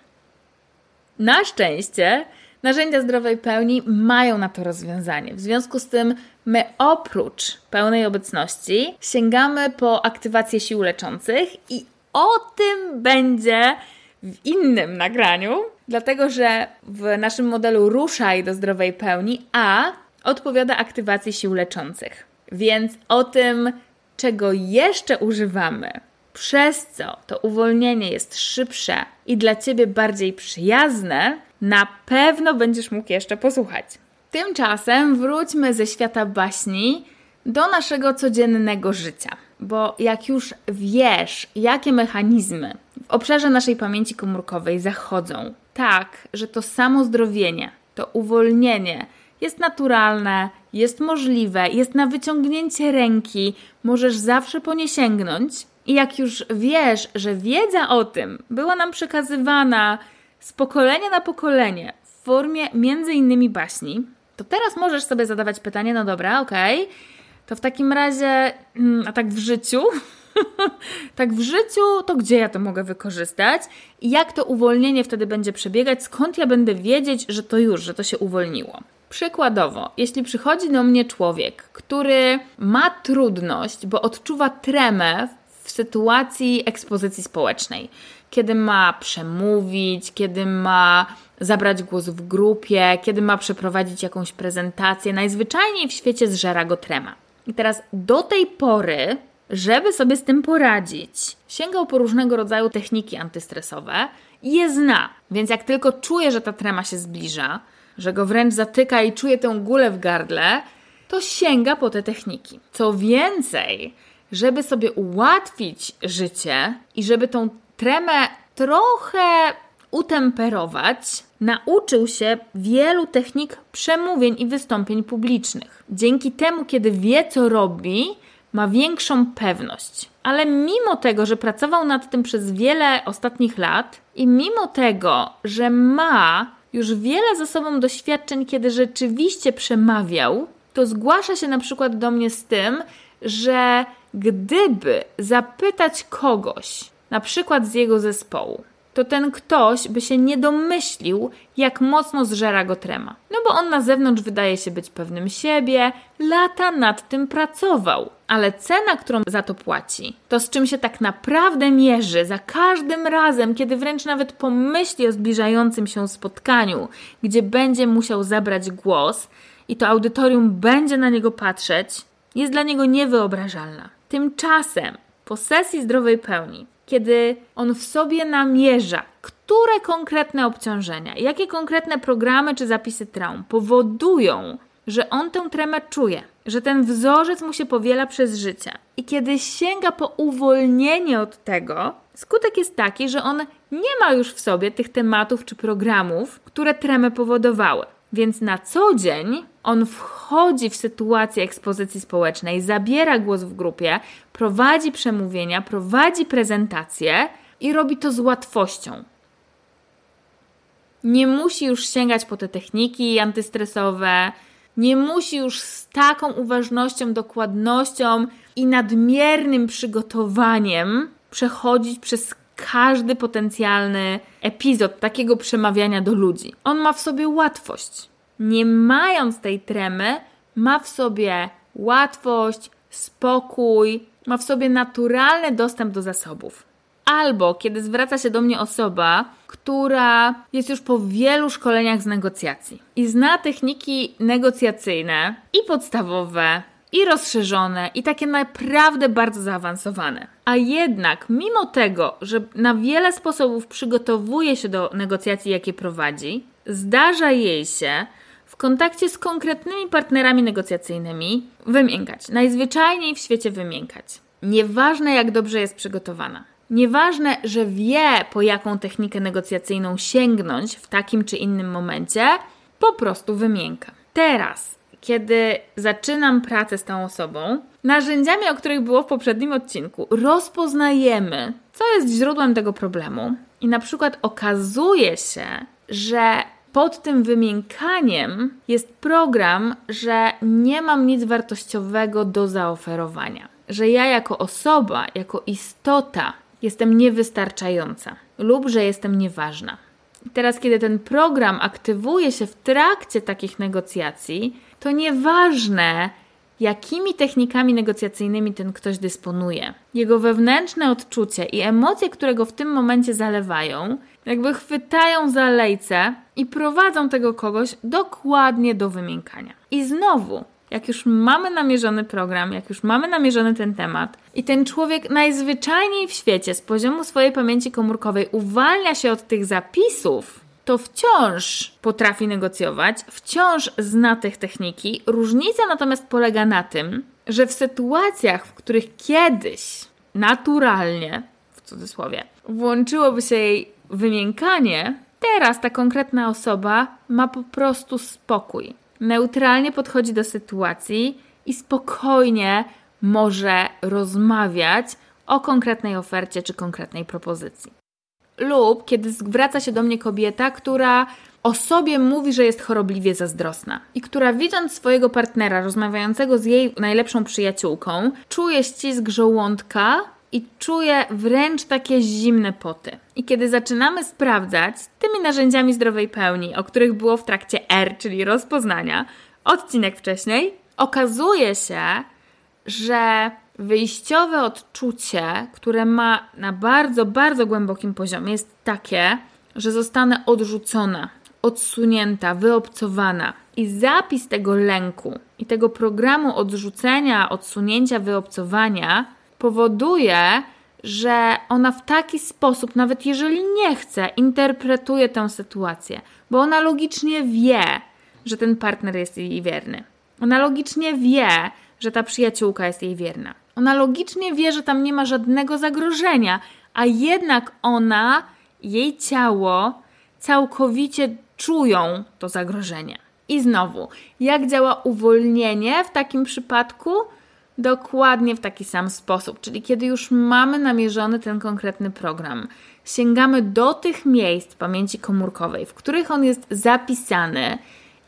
[SPEAKER 1] Na szczęście narzędzia zdrowej pełni mają na to rozwiązanie. W związku z tym my oprócz pełnej obecności sięgamy po aktywację sił leczących i o tym będzie w innym nagraniu, dlatego że w naszym modelu ruszaj do zdrowej pełni A odpowiada aktywacji sił leczących. Więc o tym, czego jeszcze używamy, przez co to uwolnienie jest szybsze i dla Ciebie bardziej przyjazne, na pewno będziesz mógł jeszcze posłuchać. Tymczasem wróćmy ze świata baśni do naszego codziennego życia. Bo jak już wiesz, jakie mechanizmy w obszarze naszej pamięci komórkowej zachodzą, tak, że to samo zdrowienie, to uwolnienie jest naturalne, jest możliwe, jest na wyciągnięcie ręki, możesz zawsze po nie sięgnąć. I jak już wiesz, że wiedza o tym była nam przekazywana z pokolenia na pokolenie w formie między innymi baśni, to teraz możesz sobie zadawać pytanie, no dobra, okej, okay, to w takim razie, mm, a tak w życiu, tak w życiu, to gdzie ja to mogę wykorzystać i jak to uwolnienie wtedy będzie przebiegać, skąd ja będę wiedzieć, że to już, że to się uwolniło. Przykładowo, jeśli przychodzi do mnie człowiek, który ma trudność, bo odczuwa tremę w sytuacji ekspozycji społecznej, kiedy ma przemówić, kiedy ma zabrać głos w grupie, kiedy ma przeprowadzić jakąś prezentację, najzwyczajniej w świecie zżera go trema. I teraz do tej pory, żeby sobie z tym poradzić, sięgał po różnego rodzaju techniki antystresowe i je zna. Więc jak tylko czuje, że ta trema się zbliża, że go wręcz zatyka i czuje tę gulę w gardle, to sięga po te techniki. Co więcej, żeby sobie ułatwić życie i żeby tą tremę trochę utemperować, nauczył się wielu technik przemówień i wystąpień publicznych. Dzięki temu, kiedy wie, co robi, ma większą pewność. Ale mimo tego, że pracował nad tym przez wiele ostatnich lat i mimo tego, że ma już wiele za sobą doświadczeń, kiedy rzeczywiście przemawiał, to zgłasza się na przykład do mnie z tym, że gdyby zapytać kogoś, na przykład z jego zespołu, to ten ktoś by się nie domyślił, jak mocno zżera go trema. No bo on na zewnątrz wydaje się być pewnym siebie, lata nad tym pracował. Ale cena, którą za to płaci, to z czym się tak naprawdę mierzy za każdym razem, kiedy wręcz nawet pomyśli o zbliżającym się spotkaniu, gdzie będzie musiał zabrać głos i to audytorium będzie na niego patrzeć, jest dla niego niewyobrażalna. Tymczasem po sesji zdrowej pełni kiedy on w sobie namierza, które konkretne obciążenia, jakie konkretne programy czy zapisy traum powodują, że on tę tremę czuje, że ten wzorzec mu się powiela przez życie. I kiedy sięga po uwolnienie od tego, skutek jest taki, że on nie ma już w sobie tych tematów czy programów, które tremę powodowały. Więc na co dzień on wchodzi w sytuację ekspozycji społecznej, zabiera głos w grupie, prowadzi przemówienia, prowadzi prezentacje, i robi to z łatwością. Nie musi już sięgać po te techniki antystresowe, nie musi już z taką uważnością, dokładnością i nadmiernym przygotowaniem przechodzić przez każdy potencjalny epizod takiego przemawiania do ludzi. On ma w sobie łatwość. Nie mając tej tremy, ma w sobie łatwość, spokój, ma w sobie naturalny dostęp do zasobów. Albo kiedy zwraca się do mnie osoba, która jest już po wielu szkoleniach z negocjacji i zna techniki negocjacyjne i podstawowe, i rozszerzone, i takie naprawdę bardzo zaawansowane. A jednak, mimo tego, że na wiele sposobów przygotowuje się do negocjacji, jakie prowadzi, zdarza jej się kontakcie z konkretnymi partnerami negocjacyjnymi wymiękać. Najzwyczajniej w świecie wymiękać. Nieważne, jak dobrze jest przygotowana. Nieważne, że wie, po jaką technikę negocjacyjną sięgnąć w takim czy innym momencie, po prostu wymięka. Teraz, kiedy zaczynam pracę z tą osobą, narzędziami, o których było w poprzednim odcinku, rozpoznajemy, co jest źródłem tego problemu, i na przykład okazuje się, że pod tym wymiękaniem jest program, że nie mam nic wartościowego do zaoferowania. Że ja jako osoba, jako istota jestem niewystarczająca lub że jestem nieważna. I teraz, kiedy ten program aktywuje się w trakcie takich negocjacji, to nieważne, jakimi technikami negocjacyjnymi ten ktoś dysponuje. Jego wewnętrzne odczucie i emocje, które go w tym momencie zalewają, jakby chwytają za lejce i prowadzą tego kogoś dokładnie do wymiękania. I znowu, jak już mamy namierzony program, jak już mamy namierzony ten temat i ten człowiek najzwyczajniej w świecie z poziomu swojej pamięci komórkowej uwalnia się od tych zapisów, to wciąż potrafi negocjować, wciąż zna tych techniki. Różnica natomiast polega na tym, że w sytuacjach, w których kiedyś naturalnie, w cudzysłowie, włączyłoby się jej wymiękanie, teraz ta konkretna osoba ma po prostu spokój neutralnie podchodzi do sytuacji i spokojnie może rozmawiać o konkretnej ofercie czy konkretnej propozycji. Lub kiedy zwraca się do mnie kobieta, która o sobie mówi, że jest chorobliwie zazdrosna i która widząc swojego partnera rozmawiającego z jej najlepszą przyjaciółką, czuje ścisk żołądka i czuje wręcz takie zimne poty. I kiedy zaczynamy sprawdzać tymi narzędziami zdrowej pełni, o których było w trakcie R, czyli rozpoznania, odcinek wcześniej, okazuje się, że wyjściowe odczucie, które ma na bardzo, bardzo głębokim poziomie, jest takie, że zostanę odrzucona, odsunięta, wyobcowana. I zapis tego lęku i tego programu odrzucenia, odsunięcia, wyobcowania powoduje, że ona w taki sposób, nawet jeżeli nie chce, interpretuje tę sytuację, bo ona logicznie wie, że ten partner jest jej wierny. Ona logicznie wie, że ta przyjaciółka jest jej wierna. Ona logicznie wie, że tam nie ma żadnego zagrożenia, a jednak ona, jej ciało całkowicie czują to zagrożenie. I znowu, jak działa uwolnienie w takim przypadku? Dokładnie w taki sam sposób, czyli kiedy już mamy namierzony ten konkretny program, sięgamy do tych miejsc pamięci komórkowej, w których on jest zapisany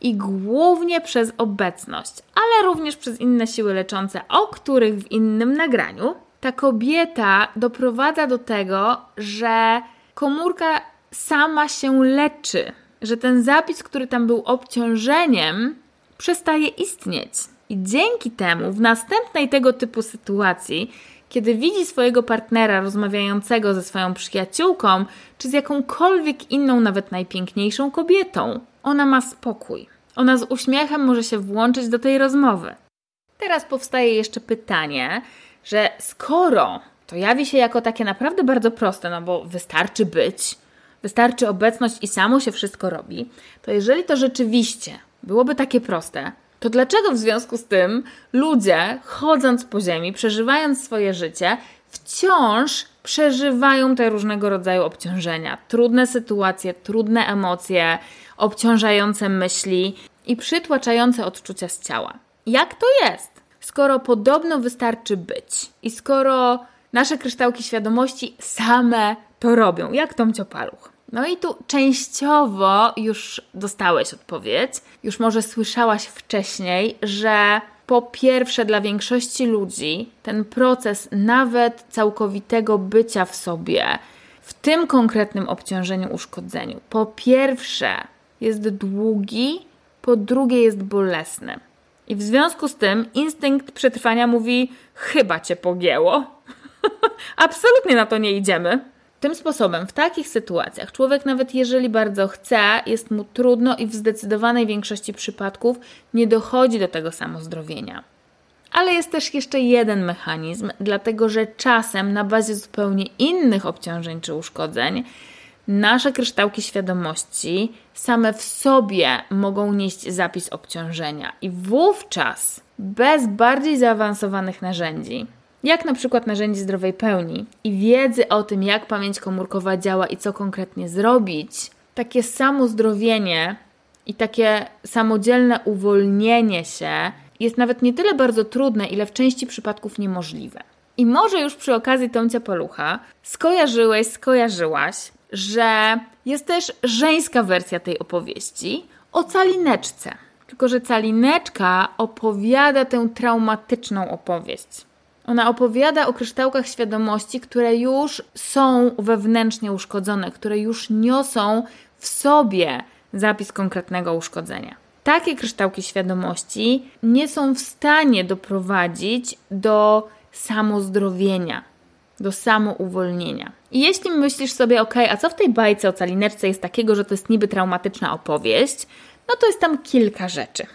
[SPEAKER 1] i głównie przez obecność, ale również przez inne siły leczące, o których w innym nagraniu, ta kobieta doprowadza do tego, że komórka sama się leczy, że ten zapis, który tam był obciążeniem, przestaje istnieć. I dzięki temu w następnej tego typu sytuacji, kiedy widzi swojego partnera rozmawiającego ze swoją przyjaciółką, czy z jakąkolwiek inną, nawet najpiękniejszą kobietą, ona ma spokój. Ona z uśmiechem może się włączyć do tej rozmowy. Teraz powstaje jeszcze pytanie, że skoro to jawi się jako takie naprawdę bardzo proste, no bo wystarczy być, wystarczy obecność i samo się wszystko robi, to jeżeli to rzeczywiście byłoby takie proste, to dlaczego w związku z tym ludzie, chodząc po ziemi, przeżywając swoje życie, wciąż przeżywają te różnego rodzaju obciążenia, trudne sytuacje, trudne emocje, obciążające myśli i przytłaczające odczucia z ciała? Jak to jest? Skoro podobno wystarczy być i skoro nasze kryształki świadomości same to robią, jak Tom Ciopaluch. No i tu częściowo już dostałeś odpowiedź, już może słyszałaś wcześniej, że po pierwsze, dla większości ludzi ten proces nawet całkowitego bycia w sobie, w tym konkretnym obciążeniu, uszkodzeniu, po pierwsze jest długi, po drugie jest bolesny. I w związku z tym instynkt przetrwania mówi: chyba cię pogięło. Absolutnie na to nie idziemy. Tym sposobem, w takich sytuacjach, człowiek, nawet jeżeli bardzo chce, jest mu trudno i w zdecydowanej większości przypadków nie dochodzi do tego samozdrowienia. Ale jest też jeszcze jeden mechanizm, dlatego że czasem na bazie zupełnie innych obciążeń czy uszkodzeń, nasze kryształki świadomości same w sobie mogą nieść zapis obciążenia, i wówczas bez bardziej zaawansowanych narzędzi, jak na przykład narzędzi zdrowej pełni i wiedzy o tym, jak pamięć komórkowa działa i co konkretnie zrobić, takie samo zdrowienie i takie samodzielne uwolnienie się jest nawet nie tyle bardzo trudne, ile w części przypadków niemożliwe. I może już przy okazji Tomcia Palucha skojarzyłeś, skojarzyłaś, że jest też żeńska wersja tej opowieści o calineczce. Tylko, że calineczka opowiada tę traumatyczną opowieść. Ona opowiada o kryształkach świadomości, które już są wewnętrznie uszkodzone, które już niosą w sobie zapis konkretnego uszkodzenia. Takie kryształki świadomości nie są w stanie doprowadzić do samozdrowienia, do samouwolnienia. I jeśli myślisz sobie, ok, a co w tej bajce o calineczce jest takiego, że to jest niby traumatyczna opowieść, no to jest tam kilka rzeczy.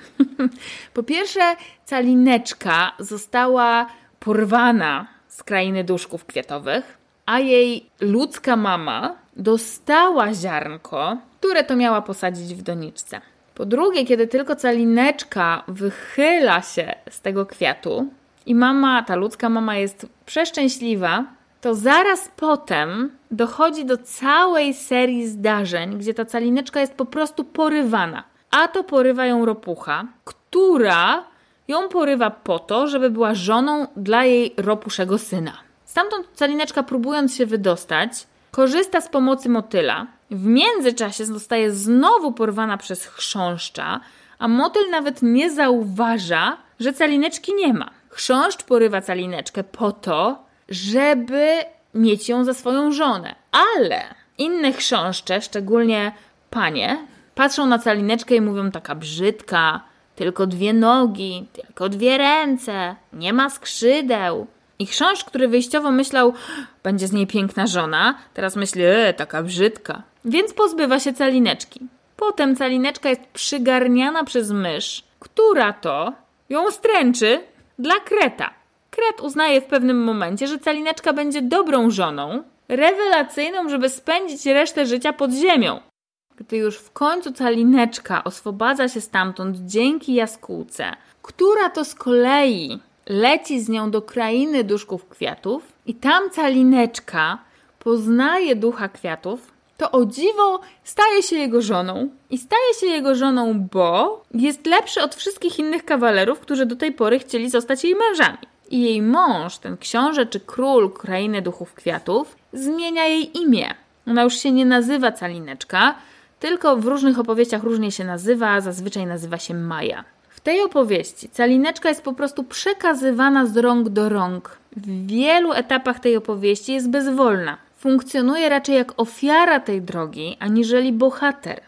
[SPEAKER 1] po pierwsze, calineczka została porwana z krainy duszków kwiatowych, a jej ludzka mama dostała ziarnko, które to miała posadzić w doniczce. Po drugie, kiedy tylko calineczka wychyla się z tego kwiatu i mama, ta ludzka mama jest przeszczęśliwa, to zaraz potem dochodzi do całej serii zdarzeń, gdzie ta calineczka jest po prostu porywana. A to porywa ją ropucha, która ją porywa po to, żeby była żoną dla jej ropuszego syna. Stamtąd calineczka, próbując się wydostać, korzysta z pomocy motyla. W międzyczasie zostaje znowu porwana przez chrząszcza, a motyl nawet nie zauważa, że calineczki nie ma. Chrząszcz porywa calineczkę po to, żeby mieć ją za swoją żonę. Ale inne chrząszcze, szczególnie panie, patrzą na calineczkę i mówią taka brzydka, tylko dwie nogi, tylko dwie ręce, nie ma skrzydeł. I chrząszcz, który wyjściowo myślał, będzie z niej piękna żona, teraz myśli, e, taka brzydka. Więc pozbywa się calineczki. Potem calineczka jest przygarniana przez mysz, która to ją stręczy dla kreta. Kret uznaje w pewnym momencie, że calineczka będzie dobrą żoną, rewelacyjną, żeby spędzić resztę życia pod ziemią. Gdy już w końcu calineczka oswobadza się stamtąd dzięki jaskółce, która to z kolei leci z nią do krainy duszków kwiatów i tam calineczka poznaje ducha kwiatów, to o dziwo staje się jego żoną. I staje się jego żoną, bo jest lepszy od wszystkich innych kawalerów, którzy do tej pory chcieli zostać jej mężami. I jej mąż, ten książę czy król krainy duchów kwiatów, zmienia jej imię. Ona już się nie nazywa Calineczka, tylko w różnych opowieściach różnie się nazywa, zazwyczaj nazywa się Maja. W tej opowieści Calineczka jest po prostu przekazywana z rąk do rąk. W wielu etapach tej opowieści jest bezwolna. Funkcjonuje raczej jak ofiara tej drogi, aniżeli bohater.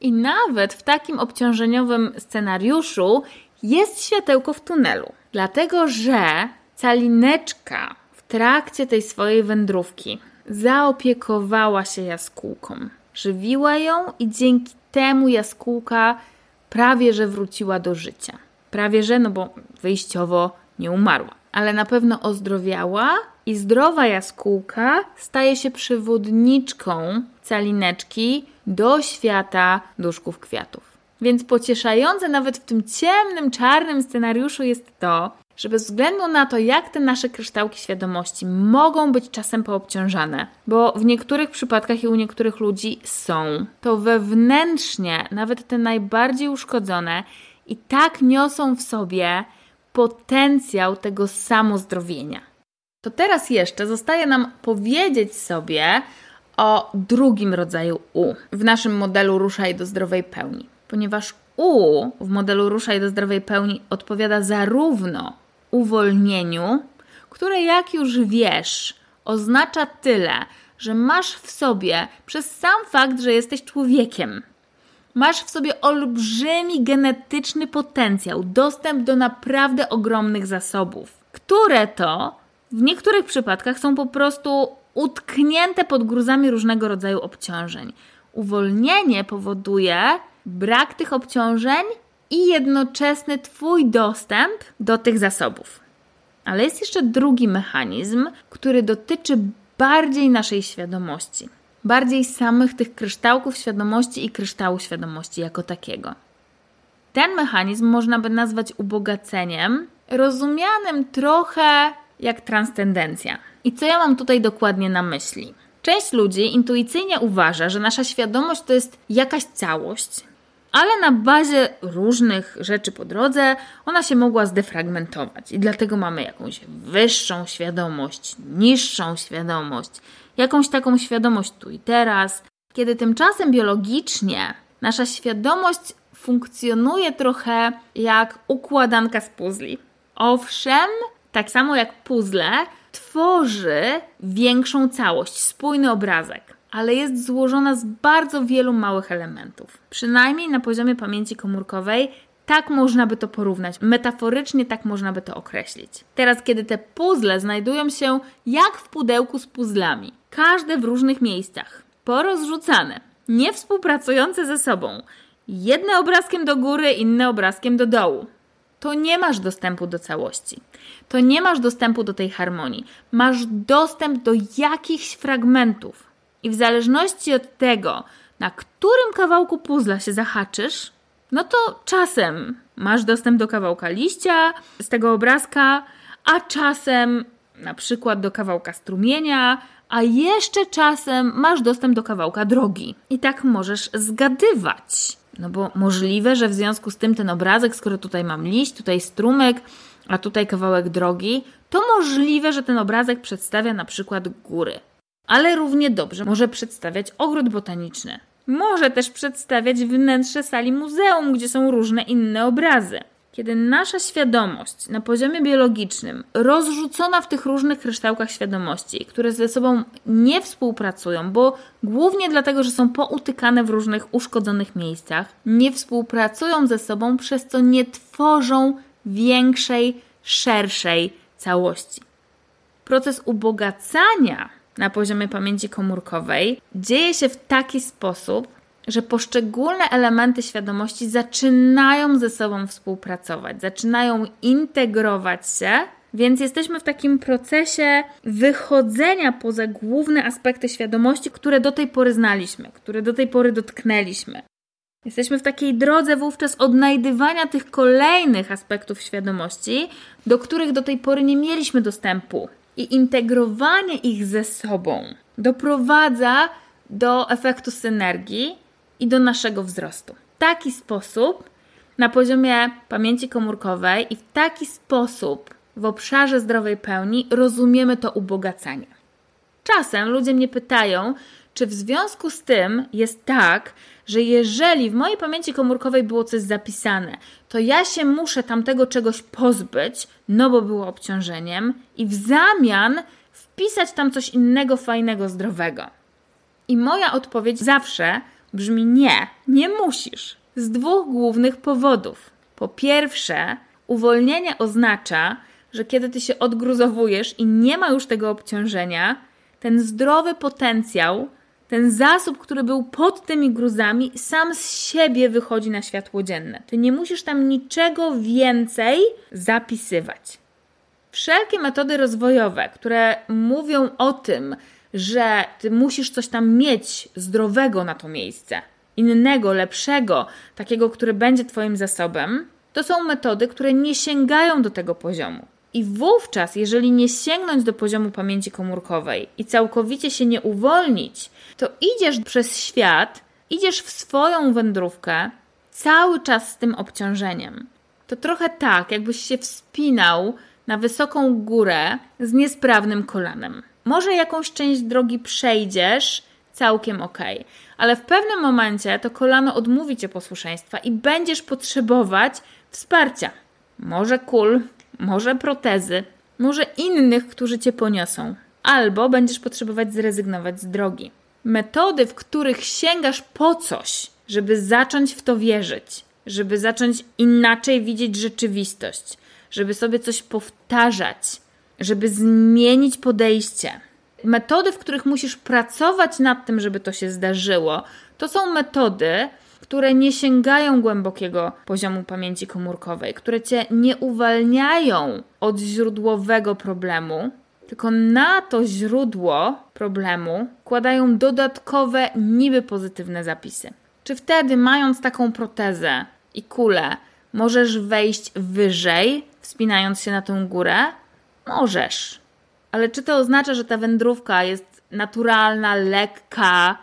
[SPEAKER 1] I nawet w takim obciążeniowym scenariuszu jest światełko w tunelu. Dlatego, że Calineczka w trakcie tej swojej wędrówki zaopiekowała się jaskółką żywiła ją i dzięki temu jaskółka prawie że wróciła do życia. Prawie że, no bo wyjściowo nie umarła, ale na pewno ozdrowiała i zdrowa jaskółka staje się przewodniczką calineczki do świata duszków kwiatów. Więc pocieszające nawet w tym ciemnym, czarnym scenariuszu jest to, że bez względu na to, jak te nasze kryształki świadomości mogą być czasem poobciążane, bo w niektórych przypadkach i u niektórych ludzi są, to wewnętrznie, nawet te najbardziej uszkodzone, i tak niosą w sobie potencjał tego samozdrowienia. To teraz jeszcze zostaje nam powiedzieć sobie o drugim rodzaju U w naszym modelu Ruszaj do zdrowej pełni, ponieważ U w modelu Ruszaj do zdrowej pełni odpowiada zarówno uwolnieniu, które jak już wiesz, oznacza tyle, że masz w sobie przez sam fakt, że jesteś człowiekiem, masz w sobie olbrzymi genetyczny potencjał, dostęp do naprawdę ogromnych zasobów, które to w niektórych przypadkach są po prostu utknięte pod gruzami różnego rodzaju obciążeń. Uwolnienie powoduje brak tych obciążeń i jednoczesny Twój dostęp do tych zasobów. Ale jest jeszcze drugi mechanizm, który dotyczy bardziej naszej świadomości, bardziej samych tych kryształków świadomości i kryształu świadomości jako takiego. Ten mechanizm można by nazwać ubogaceniem, rozumianym trochę jak transcendencja. I co ja mam tutaj dokładnie na myśli? Część ludzi intuicyjnie uważa, że nasza świadomość to jest jakaś całość, ale na bazie różnych rzeczy po drodze ona się mogła zdefragmentować i dlatego mamy jakąś wyższą świadomość, niższą świadomość, jakąś taką świadomość tu i teraz, kiedy tymczasem biologicznie nasza świadomość funkcjonuje trochę jak układanka z puzli. Owszem, tak samo jak puzzle, tworzy większą całość, spójny obrazek, ale jest złożona z bardzo wielu małych elementów. Przynajmniej na poziomie pamięci komórkowej tak można by to porównać, metaforycznie tak można by to określić. Teraz, kiedy te puzzle znajdują się jak w pudełku z puzzlami, każde w różnych miejscach, porozrzucane, nie współpracujące ze sobą, jedne obrazkiem do góry, inne obrazkiem do dołu, to nie masz dostępu do całości. To nie masz dostępu do tej harmonii. Masz dostęp do jakichś fragmentów. I w zależności od tego, na którym kawałku puzla się zahaczysz, no to czasem masz dostęp do kawałka liścia z tego obrazka, a czasem na przykład do kawałka strumienia, a jeszcze czasem masz dostęp do kawałka drogi. I tak możesz zgadywać. No bo możliwe, że w związku z tym ten obrazek, skoro tutaj mam liść, tutaj strumyk, a tutaj kawałek drogi, to możliwe, że ten obrazek przedstawia na przykład góry. Ale równie dobrze może przedstawiać ogród botaniczny. Może też przedstawiać wnętrze sali muzeum, gdzie są różne inne obrazy. Kiedy nasza świadomość na poziomie biologicznym, rozrzucona w tych różnych kryształkach świadomości, które ze sobą nie współpracują, bo głównie dlatego, że są poutykane w różnych uszkodzonych miejscach, nie współpracują ze sobą, przez co nie tworzą większej, szerszej całości. Proces ubogacania na poziomie pamięci komórkowej dzieje się w taki sposób, że poszczególne elementy świadomości zaczynają ze sobą współpracować, zaczynają integrować się, więc jesteśmy w takim procesie wychodzenia poza główne aspekty świadomości, które do tej pory znaliśmy, które do tej pory dotknęliśmy. Jesteśmy w takiej drodze wówczas odnajdywania tych kolejnych aspektów świadomości, do których do tej pory nie mieliśmy dostępu. I integrowanie ich ze sobą doprowadza do efektu synergii, i do naszego wzrostu. W taki sposób na poziomie pamięci komórkowej i w taki sposób w obszarze zdrowej pełni rozumiemy to ubogacanie. Czasem ludzie mnie pytają, czy w związku z tym jest tak, że jeżeli w mojej pamięci komórkowej było coś zapisane, to ja się muszę tamtego czegoś pozbyć, no bo było obciążeniem, i w zamian wpisać tam coś innego, fajnego, zdrowego. I moja odpowiedź zawsze brzmi nie, nie musisz. Z dwóch głównych powodów. Po pierwsze, uwolnienie oznacza, że kiedy ty się odgruzowujesz i nie ma już tego obciążenia, ten zdrowy potencjał, ten zasób, który był pod tymi gruzami, sam z siebie wychodzi na światło dzienne. Ty nie musisz tam niczego więcej zapisywać. Wszelkie metody rozwojowe, które mówią o tym, że ty musisz coś tam mieć zdrowego na to miejsce, innego, lepszego, takiego, który będzie Twoim zasobem, to są metody, które nie sięgają do tego poziomu. I wówczas, jeżeli nie sięgnąć do poziomu pamięci komórkowej i całkowicie się nie uwolnić, to idziesz przez świat, idziesz w swoją wędrówkę cały czas z tym obciążeniem. To trochę tak, jakbyś się wspinał na wysoką górę z niesprawnym kolanem. Może jakąś część drogi przejdziesz całkiem ok. Ale w pewnym momencie to kolano odmówi cię posłuszeństwa i będziesz potrzebować wsparcia. Może kul, może protezy, może innych, którzy cię poniosą. Albo będziesz potrzebować zrezygnować z drogi. Metody, w których sięgasz po coś, żeby zacząć w to wierzyć, żeby zacząć inaczej widzieć rzeczywistość, żeby sobie coś powtarzać, żeby zmienić podejście. Metody, w których musisz pracować nad tym, żeby to się zdarzyło, to są metody, które nie sięgają głębokiego poziomu pamięci komórkowej, które cię nie uwalniają od źródłowego problemu, tylko na to źródło problemu kładają dodatkowe, niby pozytywne zapisy. Czy wtedy, mając taką protezę i kulę, możesz wejść wyżej, wspinając się na tą górę? Możesz. Ale czy to oznacza, że ta wędrówka jest naturalna, lekka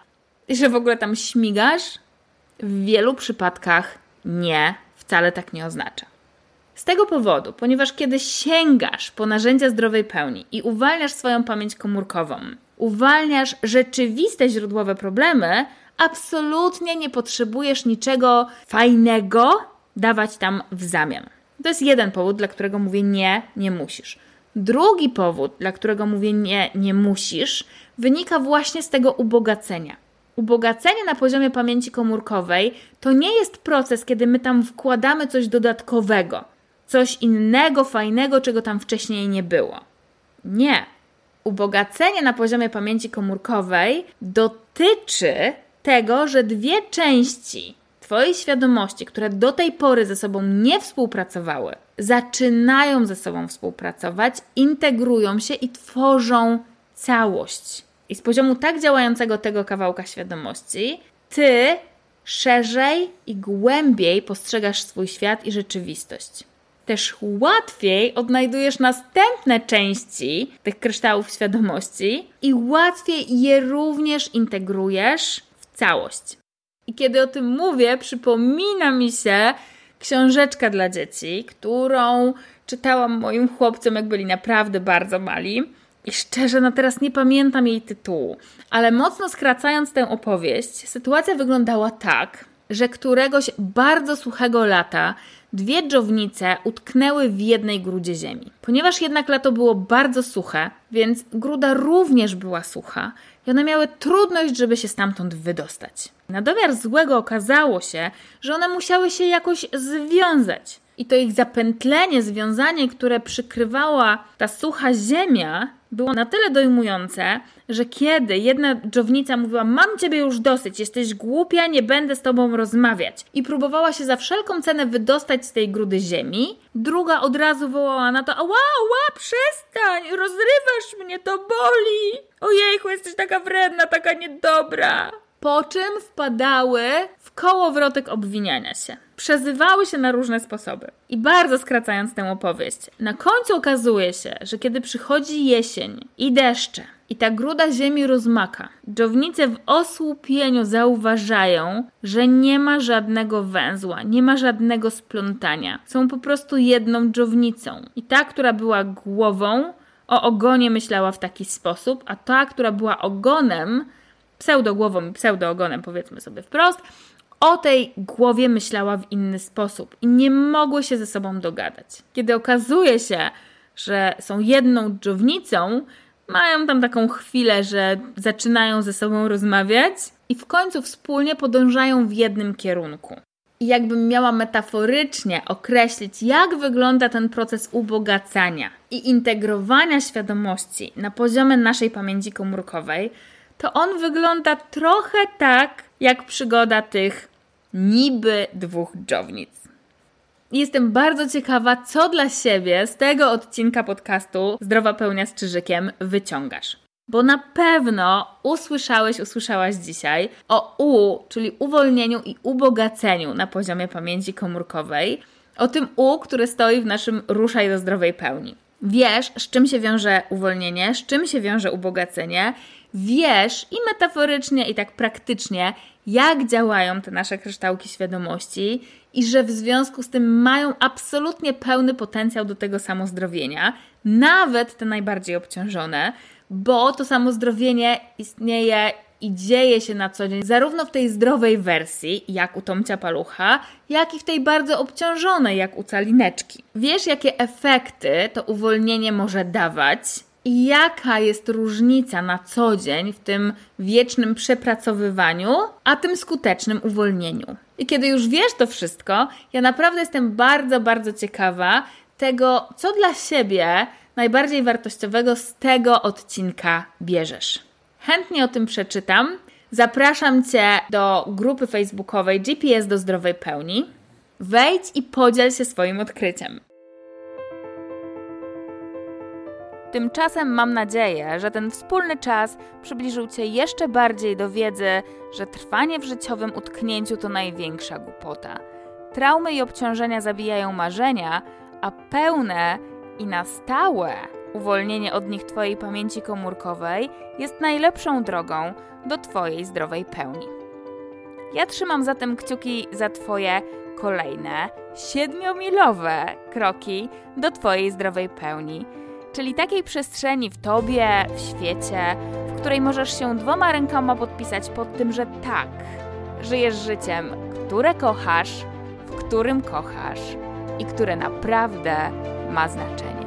[SPEAKER 1] i że w ogóle tam śmigasz? W wielu przypadkach nie, wcale tak nie oznacza. Z tego powodu, ponieważ kiedy sięgasz po narzędzia zdrowej pełni i uwalniasz swoją pamięć komórkową, uwalniasz rzeczywiste źródłowe problemy, absolutnie nie potrzebujesz niczego fajnego dawać tam w zamian. To jest jeden powód, dla którego mówię nie, nie musisz. Drugi powód, dla którego mówię nie, nie musisz, wynika właśnie z tego ubogacenia. Ubogacenie na poziomie pamięci komórkowej to nie jest proces, kiedy my tam wkładamy coś dodatkowego, coś innego, fajnego, czego tam wcześniej nie było. Nie. Ubogacenie na poziomie pamięci komórkowej dotyczy tego, że dwie części Twojej świadomości, które do tej pory ze sobą nie współpracowały, zaczynają ze sobą współpracować, integrują się i tworzą całość. I z poziomu tak działającego tego kawałka świadomości, ty szerzej i głębiej postrzegasz swój świat i rzeczywistość. Też łatwiej odnajdujesz następne części tych kryształów świadomości i łatwiej je również integrujesz w całość. I kiedy o tym mówię, przypomina mi się książeczka dla dzieci, którą czytałam moim chłopcom, jak byli naprawdę bardzo mali. I szczerze, no teraz nie pamiętam jej tytułu, ale mocno skracając tę opowieść, sytuacja wyglądała tak, że któregoś bardzo suchego lata dwie dżownice utknęły w jednej grudzie ziemi. Ponieważ jednak lato było bardzo suche, więc gruda również była sucha i one miały trudność, żeby się stamtąd wydostać. Na domiar złego okazało się, że one musiały się jakoś związać. I to ich zapętlenie, związanie, które przykrywała ta sucha ziemia, było na tyle dojmujące, że kiedy jedna dżownica mówiła: Mam ciebie już dosyć, jesteś głupia, nie będę z tobą rozmawiać, i próbowała się za wszelką cenę wydostać z tej grudy ziemi, druga od razu wołała na to: Ała, ała, przestań, rozrywasz mnie, to boli. Ojejku, jesteś taka wredna, taka niedobra. Po czym wpadały w kołowrotek obwiniania się. Przezywały się na różne sposoby. I bardzo skracając tę opowieść, na końcu okazuje się, że kiedy przychodzi jesień i deszcze, i ta gruda ziemi rozmaka. Dżownice w osłupieniu zauważają, że nie ma żadnego węzła, nie ma żadnego splątania. Są po prostu jedną dżownicą. I ta, która była głową, o ogonie myślała w taki sposób, a ta, która była ogonem, pseudogłową i pseudoogonem, powiedzmy sobie wprost, o tej głowie myślała w inny sposób i nie mogły się ze sobą dogadać. Kiedy okazuje się, że są jedną dżownicą, mają tam taką chwilę, że zaczynają ze sobą rozmawiać i w końcu wspólnie podążają w jednym kierunku. I jakbym miała metaforycznie określić, jak wygląda ten proces ubogacania i integrowania świadomości na poziomie naszej pamięci komórkowej, to on wygląda trochę tak, jak przygoda tych niby dwóch dżownic. Jestem bardzo ciekawa, co dla siebie z tego odcinka podcastu Zdrowa Pełnia z Czyżykiem wyciągasz. Bo na pewno usłyszałeś, usłyszałaś dzisiaj o U, czyli uwolnieniu i ubogaceniu na poziomie pamięci komórkowej, o tym U, które stoi w naszym ruszaj do zdrowej pełni. Wiesz, z czym się wiąże uwolnienie, z czym się wiąże ubogacenie, wiesz i metaforycznie, i tak praktycznie, jak działają te nasze kryształki świadomości i że w związku z tym mają absolutnie pełny potencjał do tego samozdrowienia, nawet te najbardziej obciążone, bo to samozdrowienie istnieje i dzieje się na co dzień, zarówno w tej zdrowej wersji, jak u Tomcia Palucha, jak i w tej bardzo obciążonej, jak u Calineczki. Wiesz, jakie efekty to uwolnienie może dawać? Jaka jest różnica na co dzień w tym wiecznym przepracowywaniu, a tym skutecznym uwolnieniu? I kiedy już wiesz to wszystko, ja naprawdę jestem bardzo, bardzo ciekawa tego, co dla siebie najbardziej wartościowego z tego odcinka bierzesz. Chętnie o tym przeczytam. Zapraszam Cię do grupy facebookowej GPS do zdrowej pełni. Wejdź i podziel się swoim odkryciem. Tymczasem mam nadzieję, że ten wspólny czas przybliżył Cię jeszcze bardziej do wiedzy, że trwanie w życiowym utknięciu to największa głupota. Traumy i obciążenia zabijają marzenia, a pełne i na stałe uwolnienie od nich Twojej pamięci komórkowej jest najlepszą drogą do Twojej zdrowej pełni. Ja trzymam zatem kciuki za Twoje kolejne siedmiomilowe kroki do Twojej zdrowej pełni, czyli takiej przestrzeni w Tobie, w świecie, w której możesz się dwoma rękoma podpisać pod tym, że tak, żyjesz życiem, które kochasz, w którym kochasz i które naprawdę ma znaczenie.